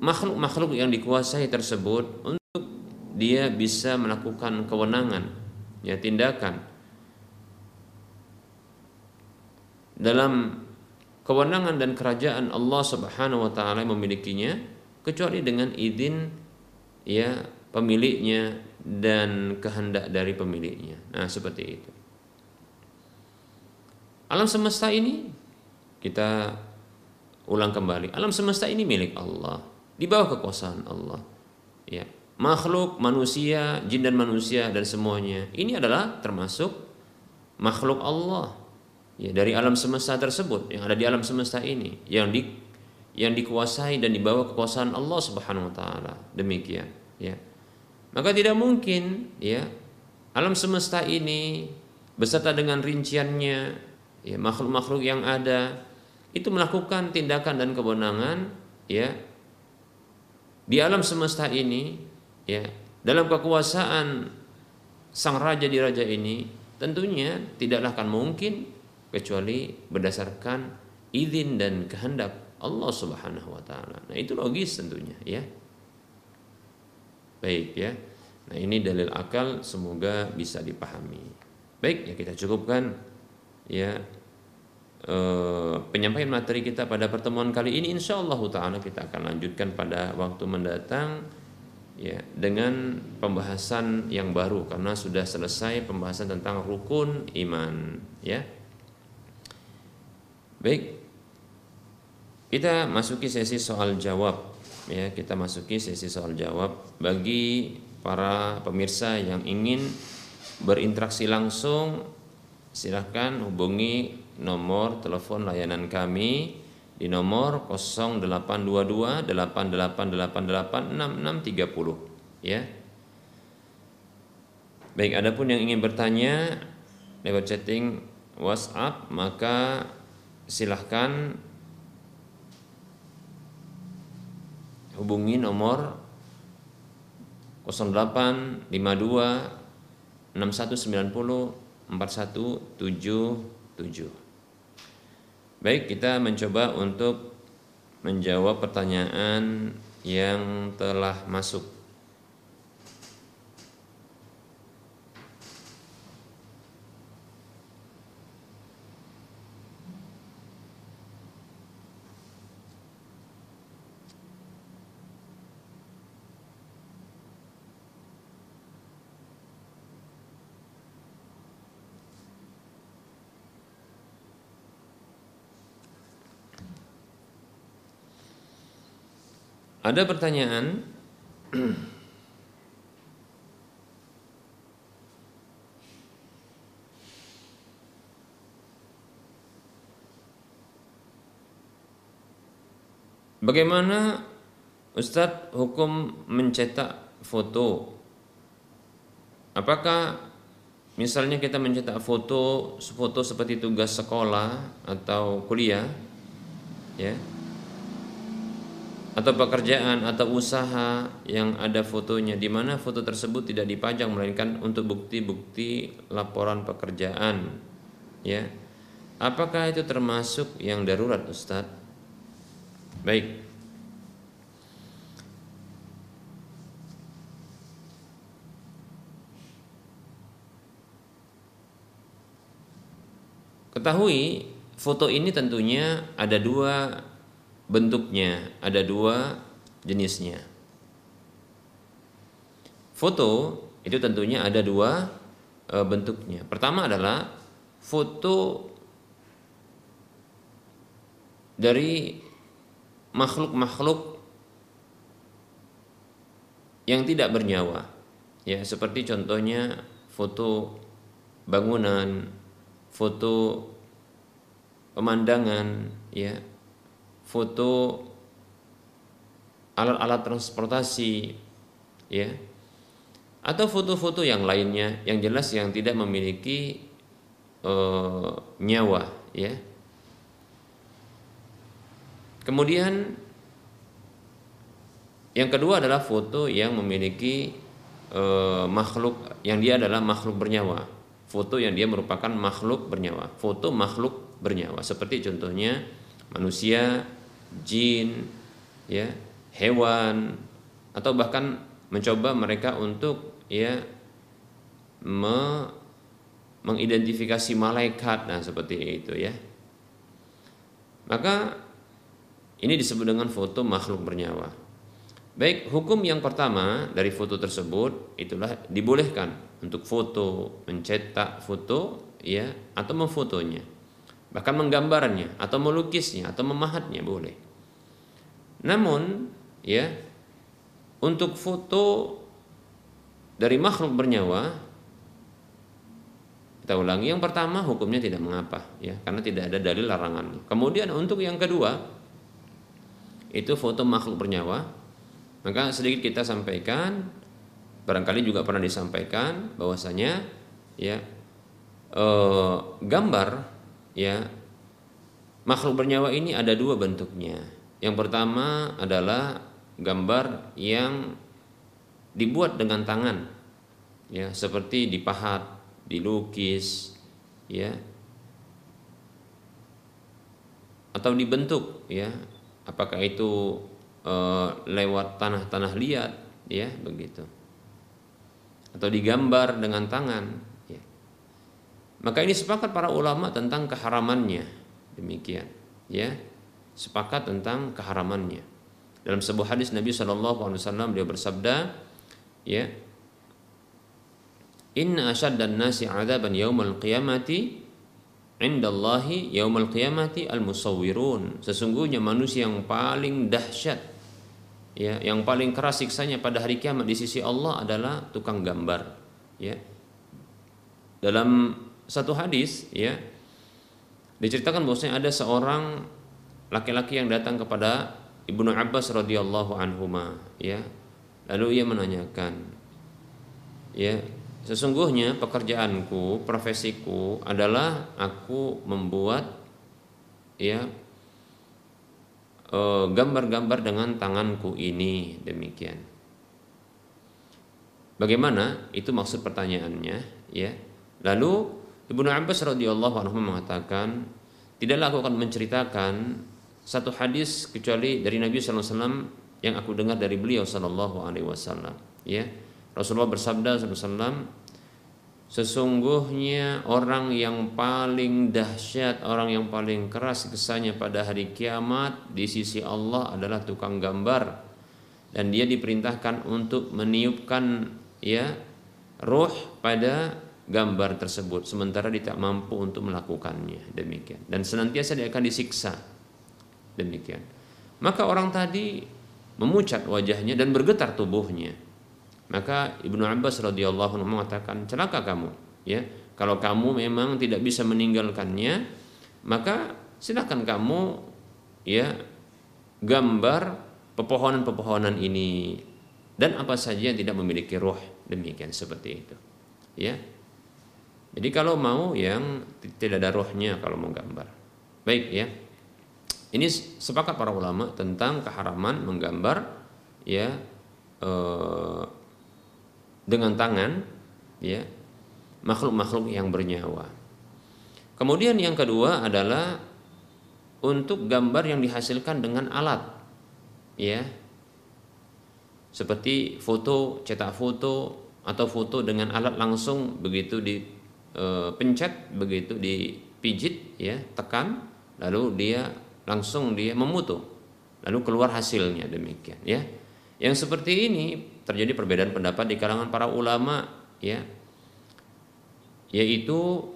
makhluk-makhluk yang dikuasai tersebut untuk dia bisa melakukan kewenangan ya tindakan dalam kewenangan dan kerajaan Allah Subhanahu wa taala memilikinya kecuali dengan izin ya pemiliknya dan kehendak dari pemiliknya. Nah, seperti itu. Alam semesta ini kita ulang kembali. Alam semesta ini milik Allah, di bawah kekuasaan Allah. Ya, makhluk manusia, jin dan manusia dan semuanya ini adalah termasuk makhluk Allah ya dari alam semesta tersebut yang ada di alam semesta ini yang di yang dikuasai dan dibawa kekuasaan Allah Subhanahu wa taala. Demikian, ya. Maka tidak mungkin ya alam semesta ini beserta dengan rinciannya ya makhluk-makhluk yang ada itu melakukan tindakan dan kewenangan ya di alam semesta ini ya dalam kekuasaan sang raja di raja ini tentunya tidaklah akan mungkin kecuali berdasarkan izin dan kehendak Allah Subhanahu wa taala. Nah, itu logis tentunya ya. Baik ya. Nah, ini dalil akal semoga bisa dipahami. Baik, ya kita cukupkan ya eh, penyampaian materi kita pada pertemuan kali ini insya Allah taala kita akan lanjutkan pada waktu mendatang ya dengan pembahasan yang baru karena sudah selesai pembahasan tentang rukun iman ya Baik. Kita masuki sesi soal jawab ya, kita masuki sesi soal jawab bagi para pemirsa yang ingin berinteraksi langsung silahkan hubungi nomor telepon layanan kami di nomor 0822 8888 6630 ya. Baik, adapun yang ingin bertanya lewat chatting WhatsApp maka silahkan hubungi nomor 0852 6190 4177. Baik, kita mencoba untuk menjawab pertanyaan yang telah masuk. Ada pertanyaan Bagaimana Ustadz hukum mencetak foto? Apakah misalnya kita mencetak foto foto seperti tugas sekolah atau kuliah ya atau pekerjaan atau usaha yang ada fotonya. Di mana foto tersebut tidak dipajang melainkan untuk bukti-bukti laporan pekerjaan. Ya. Apakah itu termasuk yang darurat Ustadz Baik. Ketahui foto ini tentunya ada dua bentuknya, ada dua jenisnya. Foto itu tentunya ada dua e, bentuknya. Pertama adalah foto dari makhluk-makhluk yang tidak bernyawa. Ya, seperti contohnya foto bangunan, foto pemandangan, ya, foto alat-alat transportasi, ya, atau foto-foto yang lainnya yang jelas yang tidak memiliki uh, nyawa, ya Kemudian yang kedua adalah foto yang memiliki e, makhluk yang dia adalah makhluk bernyawa. Foto yang dia merupakan makhluk bernyawa. Foto makhluk bernyawa seperti contohnya manusia, jin, ya, hewan atau bahkan mencoba mereka untuk ya me, mengidentifikasi malaikat nah seperti itu ya. Maka ini disebut dengan foto makhluk bernyawa. Baik, hukum yang pertama dari foto tersebut itulah dibolehkan untuk foto, mencetak foto ya atau memfotonya. Bahkan menggambarnya atau melukisnya atau memahatnya boleh. Namun ya untuk foto dari makhluk bernyawa kita ulangi yang pertama hukumnya tidak mengapa ya karena tidak ada dalil larangannya. Kemudian untuk yang kedua itu foto makhluk bernyawa maka sedikit kita sampaikan barangkali juga pernah disampaikan bahwasanya ya eh, gambar ya. Makhluk bernyawa ini ada dua bentuknya. Yang pertama adalah gambar yang dibuat dengan tangan. Ya seperti dipahat dilukis ya. Atau dibentuk ya. Apakah itu e, lewat tanah-tanah liat ya begitu. Atau digambar dengan tangan. Maka ini sepakat para ulama tentang keharamannya. Demikian ya. Sepakat tentang keharamannya. Dalam sebuah hadis Nabi Shallallahu Alaihi Wasallam dia bersabda ya Inna asyaddan nasi adaban yaumal qiyamati indallahi yaumal qiyamati al musawwirun sesungguhnya manusia yang paling dahsyat ya yang paling keras siksanya pada hari kiamat di sisi Allah adalah tukang gambar ya. Dalam satu hadis ya diceritakan bahwasanya ada seorang laki-laki yang datang kepada Ibnu Abbas radhiyallahu anhuma ya lalu ia menanyakan ya Sesungguhnya pekerjaanku, profesiku adalah aku membuat ya eh, gambar-gambar dengan tanganku ini demikian. Bagaimana? Itu maksud pertanyaannya, ya. Lalu Ibnu Abbas radhiyallahu anhu mengatakan, tidaklah aku akan menceritakan satu hadis kecuali dari Nabi sallallahu alaihi wasallam yang aku dengar dari beliau sallallahu alaihi wasallam, ya Rasulullah bersabda SAW Sesungguhnya orang yang paling dahsyat, orang yang paling keras kesannya pada hari kiamat di sisi Allah adalah tukang gambar. Dan dia diperintahkan untuk meniupkan ya roh pada gambar tersebut sementara dia tak mampu untuk melakukannya. Demikian. Dan senantiasa dia akan disiksa. Demikian. Maka orang tadi memucat wajahnya dan bergetar tubuhnya. Maka Ibnu Abbas radhiyallahu anhu mengatakan, "Celaka kamu, ya. Kalau kamu memang tidak bisa meninggalkannya, maka silakan kamu ya gambar pepohonan-pepohonan ini. Dan apa saja yang tidak memiliki roh demikian seperti itu. Ya jadi kalau mau yang tidak ada rohnya kalau mau gambar baik ya ini sepakat para ulama tentang keharaman menggambar ya eh, dengan tangan ya makhluk-makhluk yang bernyawa. Kemudian yang kedua adalah untuk gambar yang dihasilkan dengan alat ya. Seperti foto, cetak foto atau foto dengan alat langsung begitu dipencet, begitu dipijit ya, tekan lalu dia langsung dia memutu. Lalu keluar hasilnya demikian ya. Yang seperti ini terjadi perbedaan pendapat di kalangan para ulama ya. Yaitu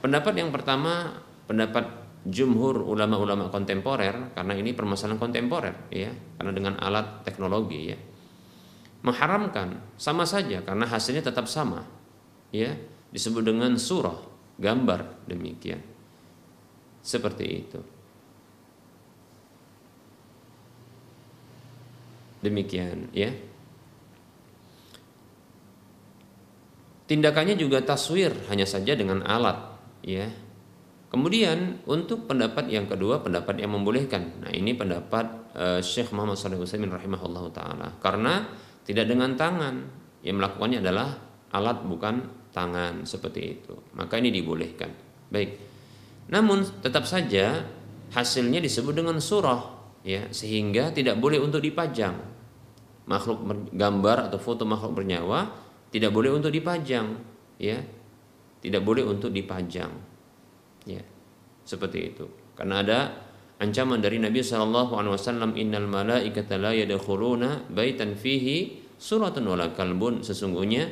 pendapat yang pertama pendapat jumhur ulama-ulama kontemporer karena ini permasalahan kontemporer ya. Karena dengan alat teknologi ya mengharamkan sama saja karena hasilnya tetap sama ya disebut dengan surah gambar demikian seperti itu. Demikian ya. Tindakannya juga taswir hanya saja dengan alat ya. Kemudian untuk pendapat yang kedua pendapat yang membolehkan. Nah, ini pendapat uh, Syekh Muhammad SAW Utsaimin rahimahullah taala. Karena tidak dengan tangan, yang melakukannya adalah alat bukan tangan seperti itu. Maka ini dibolehkan. Baik. Namun tetap saja hasilnya disebut dengan surah ya sehingga tidak boleh untuk dipajang. Makhluk gambar atau foto makhluk bernyawa tidak boleh untuk dipajang ya. Tidak boleh untuk dipajang. Ya. Seperti itu. Karena ada ancaman dari Nabi sallallahu alaihi wasallam innal malaikata la yadkhuluna baitan fihi suratun wala kalbun. Sesungguhnya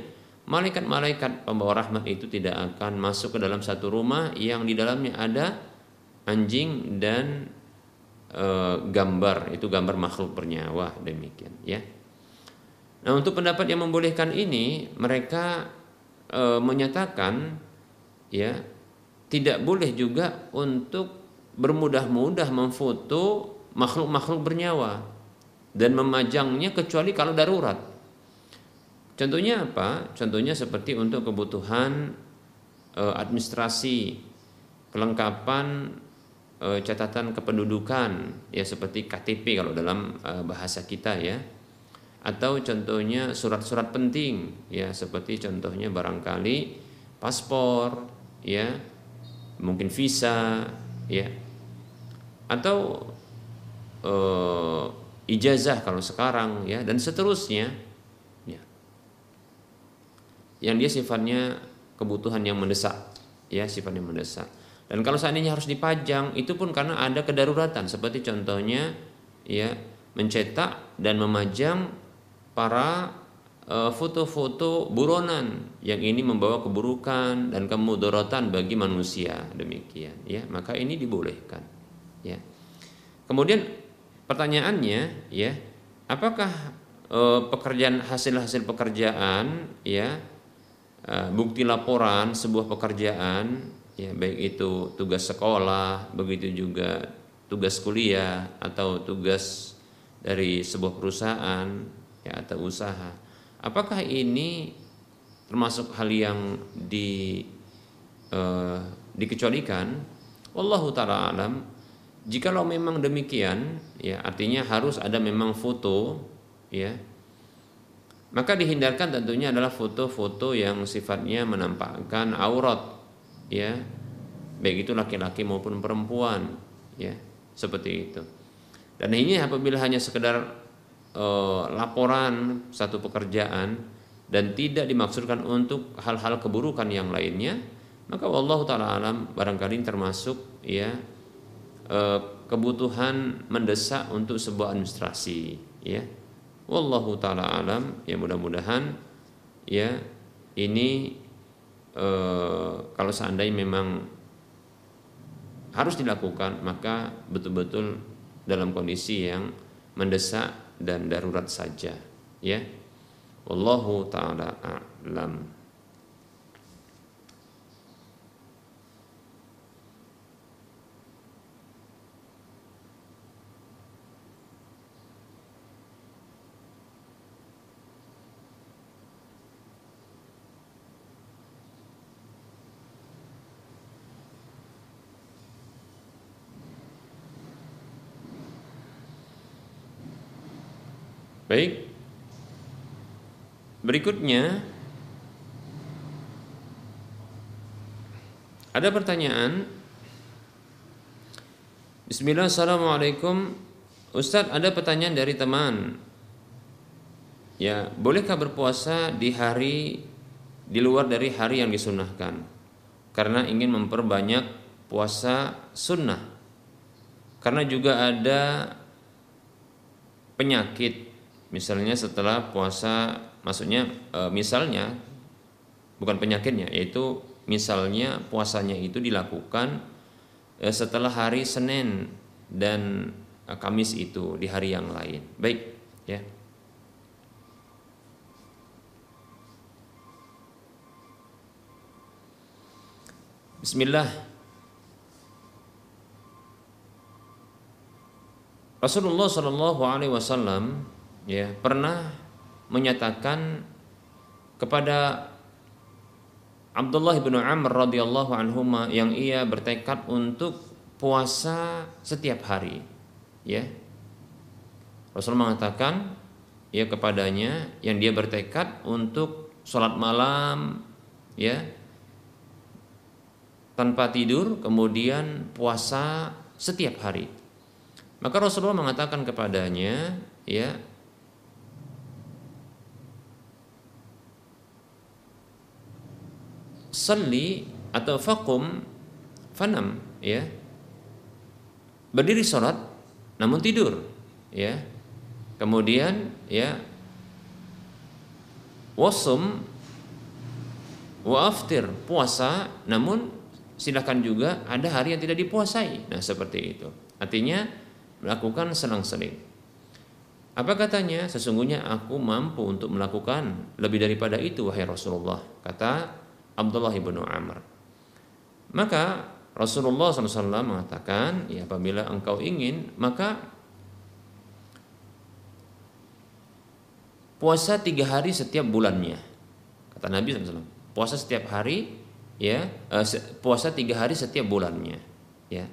malaikat-malaikat pembawa rahmat itu tidak akan masuk ke dalam satu rumah yang di dalamnya ada anjing dan e, gambar. Itu gambar makhluk bernyawa demikian ya. Nah untuk pendapat yang membolehkan ini mereka e, menyatakan ya tidak boleh juga untuk bermudah-mudah memfoto makhluk-makhluk bernyawa dan memajangnya kecuali kalau darurat Contohnya apa? Contohnya seperti untuk kebutuhan e, administrasi, kelengkapan e, catatan kependudukan, ya seperti KTP kalau dalam e, bahasa kita ya. Atau contohnya surat-surat penting, ya seperti contohnya barangkali paspor, ya, mungkin visa, ya. Atau e, ijazah kalau sekarang ya. Dan seterusnya yang dia sifatnya kebutuhan yang mendesak ya sifatnya mendesak. Dan kalau seandainya harus dipajang itu pun karena ada kedaruratan. Seperti contohnya ya mencetak dan memajang para e, foto-foto buronan yang ini membawa keburukan dan kemudaratan bagi manusia. Demikian ya. Maka ini dibolehkan ya. Kemudian pertanyaannya ya apakah e, pekerjaan hasil-hasil pekerjaan ya Eh, bukti laporan sebuah pekerjaan ya baik itu tugas sekolah begitu juga tugas kuliah atau tugas dari sebuah perusahaan ya atau usaha apakah ini termasuk hal yang di uh, dikecualikan? Wallahu taala alam jikalau memang demikian ya artinya harus ada memang foto ya maka dihindarkan tentunya adalah foto-foto yang sifatnya menampakkan aurat, ya, baik itu laki-laki maupun perempuan, ya, seperti itu. Dan ini apabila hanya sekedar e, laporan satu pekerjaan dan tidak dimaksudkan untuk hal-hal keburukan yang lainnya, maka Allah taala alam barangkali termasuk ya kebutuhan mendesak untuk sebuah administrasi, ya. Wallahu taala alam ya mudah-mudahan ya ini e, kalau seandainya memang harus dilakukan maka betul-betul dalam kondisi yang mendesak dan darurat saja ya. Wallahu taala a'lam Baik. Berikutnya ada pertanyaan. Bismillah, Assalamualaikum. Ustadz, ada pertanyaan dari teman. Ya, bolehkah berpuasa di hari di luar dari hari yang disunahkan? Karena ingin memperbanyak puasa sunnah. Karena juga ada penyakit Misalnya setelah puasa, maksudnya e, misalnya bukan penyakitnya, yaitu misalnya puasanya itu dilakukan e, setelah hari Senin dan e, Kamis itu di hari yang lain. Baik, ya. Bismillah. Rasulullah Shallallahu Alaihi Wasallam ya pernah menyatakan kepada Abdullah bin Amr radhiyallahu anhu yang ia bertekad untuk puasa setiap hari ya. Rasul mengatakan ya kepadanya yang dia bertekad untuk sholat malam ya tanpa tidur kemudian puasa setiap hari. Maka Rasulullah mengatakan kepadanya ya salli atau fakum fanam ya. Berdiri sholat namun tidur ya. Kemudian ya wasum wa aftir puasa namun silakan juga ada hari yang tidak dipuasai. Nah seperti itu. Artinya melakukan selang-seling. Apa katanya? Sesungguhnya aku mampu untuk melakukan lebih daripada itu wahai Rasulullah. Kata Abdullah bin Amr. Maka Rasulullah SAW mengatakan, ya apabila engkau ingin, maka puasa tiga hari setiap bulannya. Kata Nabi SAW, puasa setiap hari, ya eh, puasa tiga hari setiap bulannya, ya.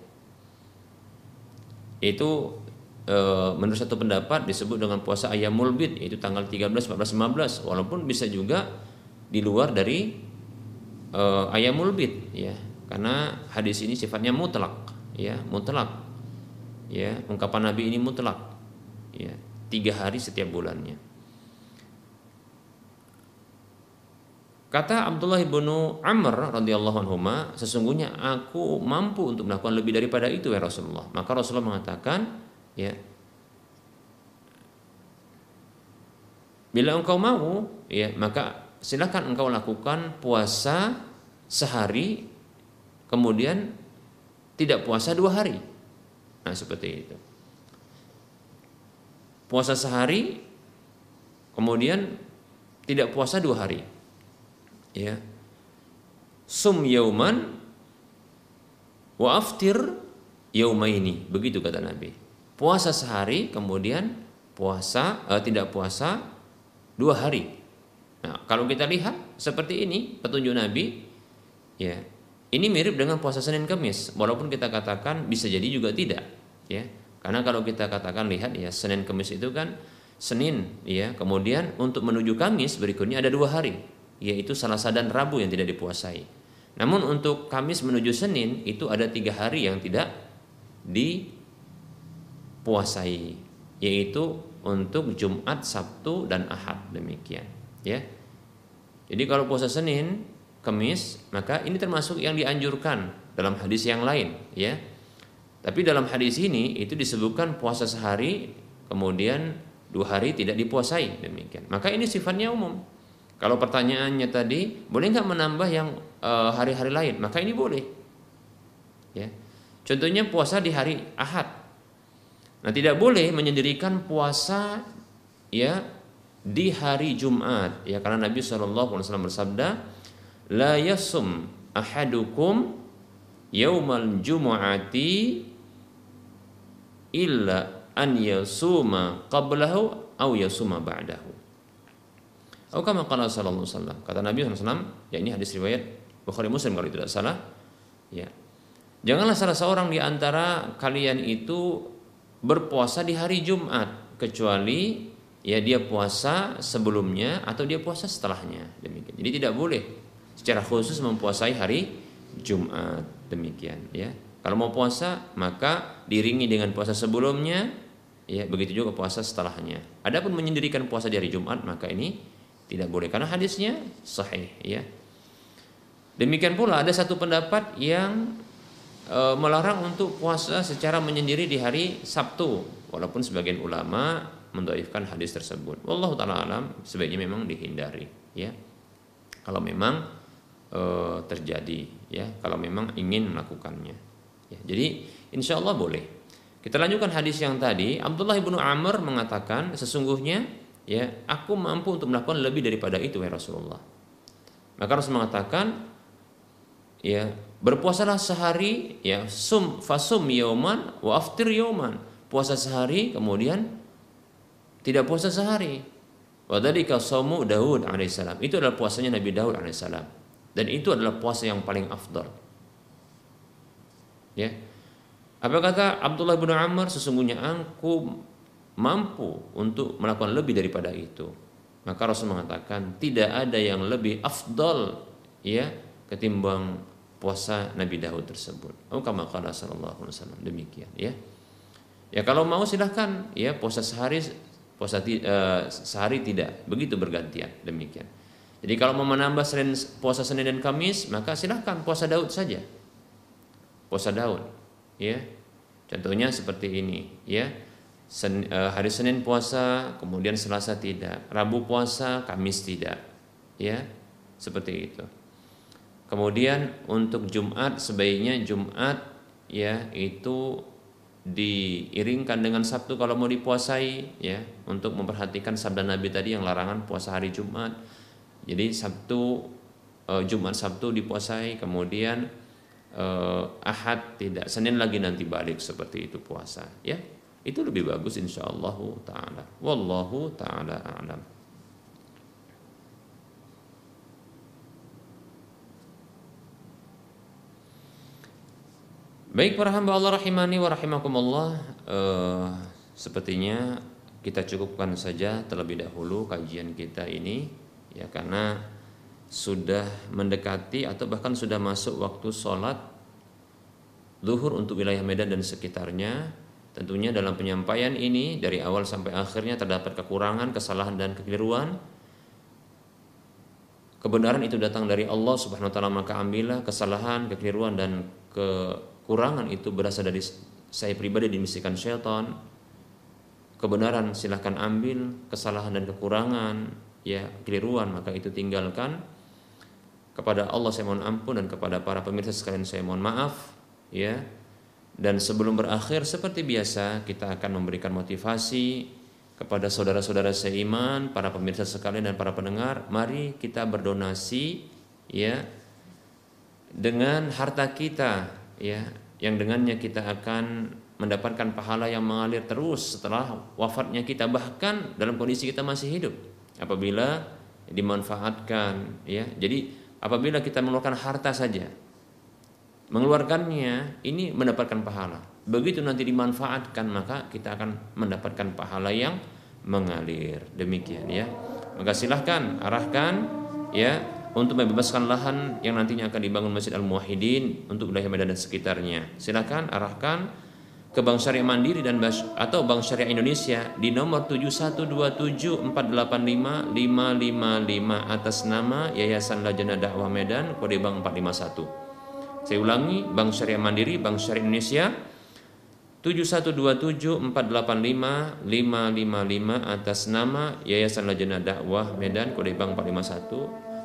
Itu eh, menurut satu pendapat disebut dengan puasa ayam mulbid, yaitu tanggal 13, 14, 15, walaupun bisa juga di luar dari uh, ayamul bid ya. Karena hadis ini sifatnya mutlak ya mutlak. Ya ungkapan Nabi ini mutlak ya tiga hari setiap bulannya. Kata Abdullah bin Amr radhiyallahu anhu, sesungguhnya aku mampu untuk melakukan lebih daripada itu ya Rasulullah. Maka Rasulullah mengatakan, ya, bila engkau mau, ya, maka silakan engkau lakukan puasa sehari kemudian tidak puasa dua hari. Nah seperti itu. Puasa sehari kemudian tidak puasa dua hari. Ya. Sum yauman wa aftir yaumaini. Begitu kata Nabi. Puasa sehari kemudian puasa eh, tidak puasa dua hari Nah, kalau kita lihat seperti ini petunjuk Nabi, ya ini mirip dengan puasa Senin Kamis, walaupun kita katakan bisa jadi juga tidak, ya. Karena kalau kita katakan lihat ya Senin Kamis itu kan Senin, ya. Kemudian untuk menuju Kamis berikutnya ada dua hari, yaitu Selasa dan Rabu yang tidak dipuasai. Namun untuk Kamis menuju Senin itu ada tiga hari yang tidak dipuasai, yaitu untuk Jumat, Sabtu, dan Ahad demikian ya. Jadi kalau puasa Senin Kamis maka ini termasuk yang dianjurkan dalam hadis yang lain ya. Tapi dalam hadis ini itu disebutkan puasa sehari kemudian dua hari tidak dipuasai demikian. Maka ini sifatnya umum. Kalau pertanyaannya tadi boleh nggak menambah yang eh, hari-hari lain? Maka ini boleh. Ya. Contohnya puasa di hari Ahad. Nah, tidak boleh menyendirikan puasa ya di hari Jumat ya karena Nabi SAW bersabda la yasum ahadukum yaumal jumu'ati illa an yasuma qablahu au yasuma ba'dahu. Atau kama qala sallallahu alaihi wasallam. Kata Nabi SAW, ya ini hadis riwayat Bukhari Muslim kalau tidak salah. Ya. Janganlah salah seorang di antara kalian itu berpuasa di hari Jumat kecuali ya dia puasa sebelumnya atau dia puasa setelahnya demikian. Jadi tidak boleh secara khusus mempuasai hari Jumat demikian ya. Kalau mau puasa maka diringi dengan puasa sebelumnya ya begitu juga puasa setelahnya. Adapun menyendirikan puasa di hari Jumat maka ini tidak boleh karena hadisnya sahih ya. Demikian pula ada satu pendapat yang e, melarang untuk puasa secara menyendiri di hari Sabtu walaupun sebagian ulama mendoifkan hadis tersebut. Wallahu taala alam sebaiknya memang dihindari ya. Kalau memang e, terjadi ya, kalau memang ingin melakukannya. Ya, jadi insya Allah boleh. Kita lanjutkan hadis yang tadi. Abdullah ibnu Amr mengatakan sesungguhnya ya aku mampu untuk melakukan lebih daripada itu ya Rasulullah. Maka Rasul mengatakan ya berpuasalah sehari ya sum fasum yoman wa aftir yoman puasa sehari kemudian tidak puasa sehari. Wadhalika saumu Daud alaihissalam. Itu adalah puasanya Nabi Daud alaihissalam. Dan itu adalah puasa yang paling afdal. Ya. Apa kata Abdullah bin Amr? Sesungguhnya aku mampu untuk melakukan lebih daripada itu. Maka Rasul mengatakan tidak ada yang lebih afdal ya ketimbang puasa Nabi Daud tersebut. Oh kama qala sallallahu alaihi demikian ya. Ya kalau mau silahkan ya puasa sehari puasa uh, sehari tidak begitu bergantian demikian. Jadi kalau mau menambah Senin, puasa Senin dan Kamis maka silahkan puasa Daud saja. Puasa Daud ya. Contohnya seperti ini ya. Sen, uh, hari Senin puasa kemudian Selasa tidak. Rabu puasa Kamis tidak ya. Seperti itu. Kemudian untuk Jumat sebaiknya Jumat ya itu diiringkan dengan Sabtu kalau mau dipuasai ya untuk memperhatikan sabda Nabi tadi yang larangan puasa hari Jumat. Jadi Sabtu eh, Jumat Sabtu dipuasai kemudian eh, Ahad tidak Senin lagi nanti balik seperti itu puasa ya. Itu lebih bagus insyaallah taala. Wallahu taala a'lam. Baik para hamba Allah rahimani wa rahimakumullah. Uh, Sepertinya kita cukupkan saja terlebih dahulu kajian kita ini Ya karena sudah mendekati atau bahkan sudah masuk waktu sholat Zuhur untuk wilayah Medan dan sekitarnya. Tentunya dalam penyampaian ini dari awal sampai akhirnya terdapat kekurangan, kesalahan dan kekeliruan. Kebenaran itu datang dari Allah Subhanahu wa taala maka ambillah kesalahan, kekeliruan dan ke Kurangan itu berasal dari saya pribadi dimisikan syaitan. Kebenaran silahkan ambil, kesalahan dan kekurangan, ya keliruan maka itu tinggalkan. Kepada Allah saya mohon ampun dan kepada para pemirsa sekalian saya mohon maaf, ya. Dan sebelum berakhir seperti biasa kita akan memberikan motivasi kepada saudara-saudara seiman, para pemirsa sekalian dan para pendengar, mari kita berdonasi ya dengan harta kita ya yang dengannya kita akan mendapatkan pahala yang mengalir terus setelah wafatnya kita. Bahkan dalam kondisi kita masih hidup. Apabila dimanfaatkan ya. Jadi apabila kita mengeluarkan harta saja mengeluarkannya ini mendapatkan pahala. Begitu nanti dimanfaatkan maka kita akan mendapatkan pahala yang mengalir. Demikian ya. Maka silahkan arahkan ya untuk membebaskan lahan yang nantinya akan dibangun Masjid Al-Muwahhidin untuk wilayah Medan dan sekitarnya. Silakan arahkan ke Bank Syariah Mandiri dan atau Bank Syariah Indonesia di nomor 71274855555 atas nama Yayasan Lajana Dakwah Medan kode bank 451. Saya ulangi, Bank Syariah Mandiri, Bank Syariah Indonesia 71274855555 atas nama Yayasan Lajana Dakwah Medan kode bank 451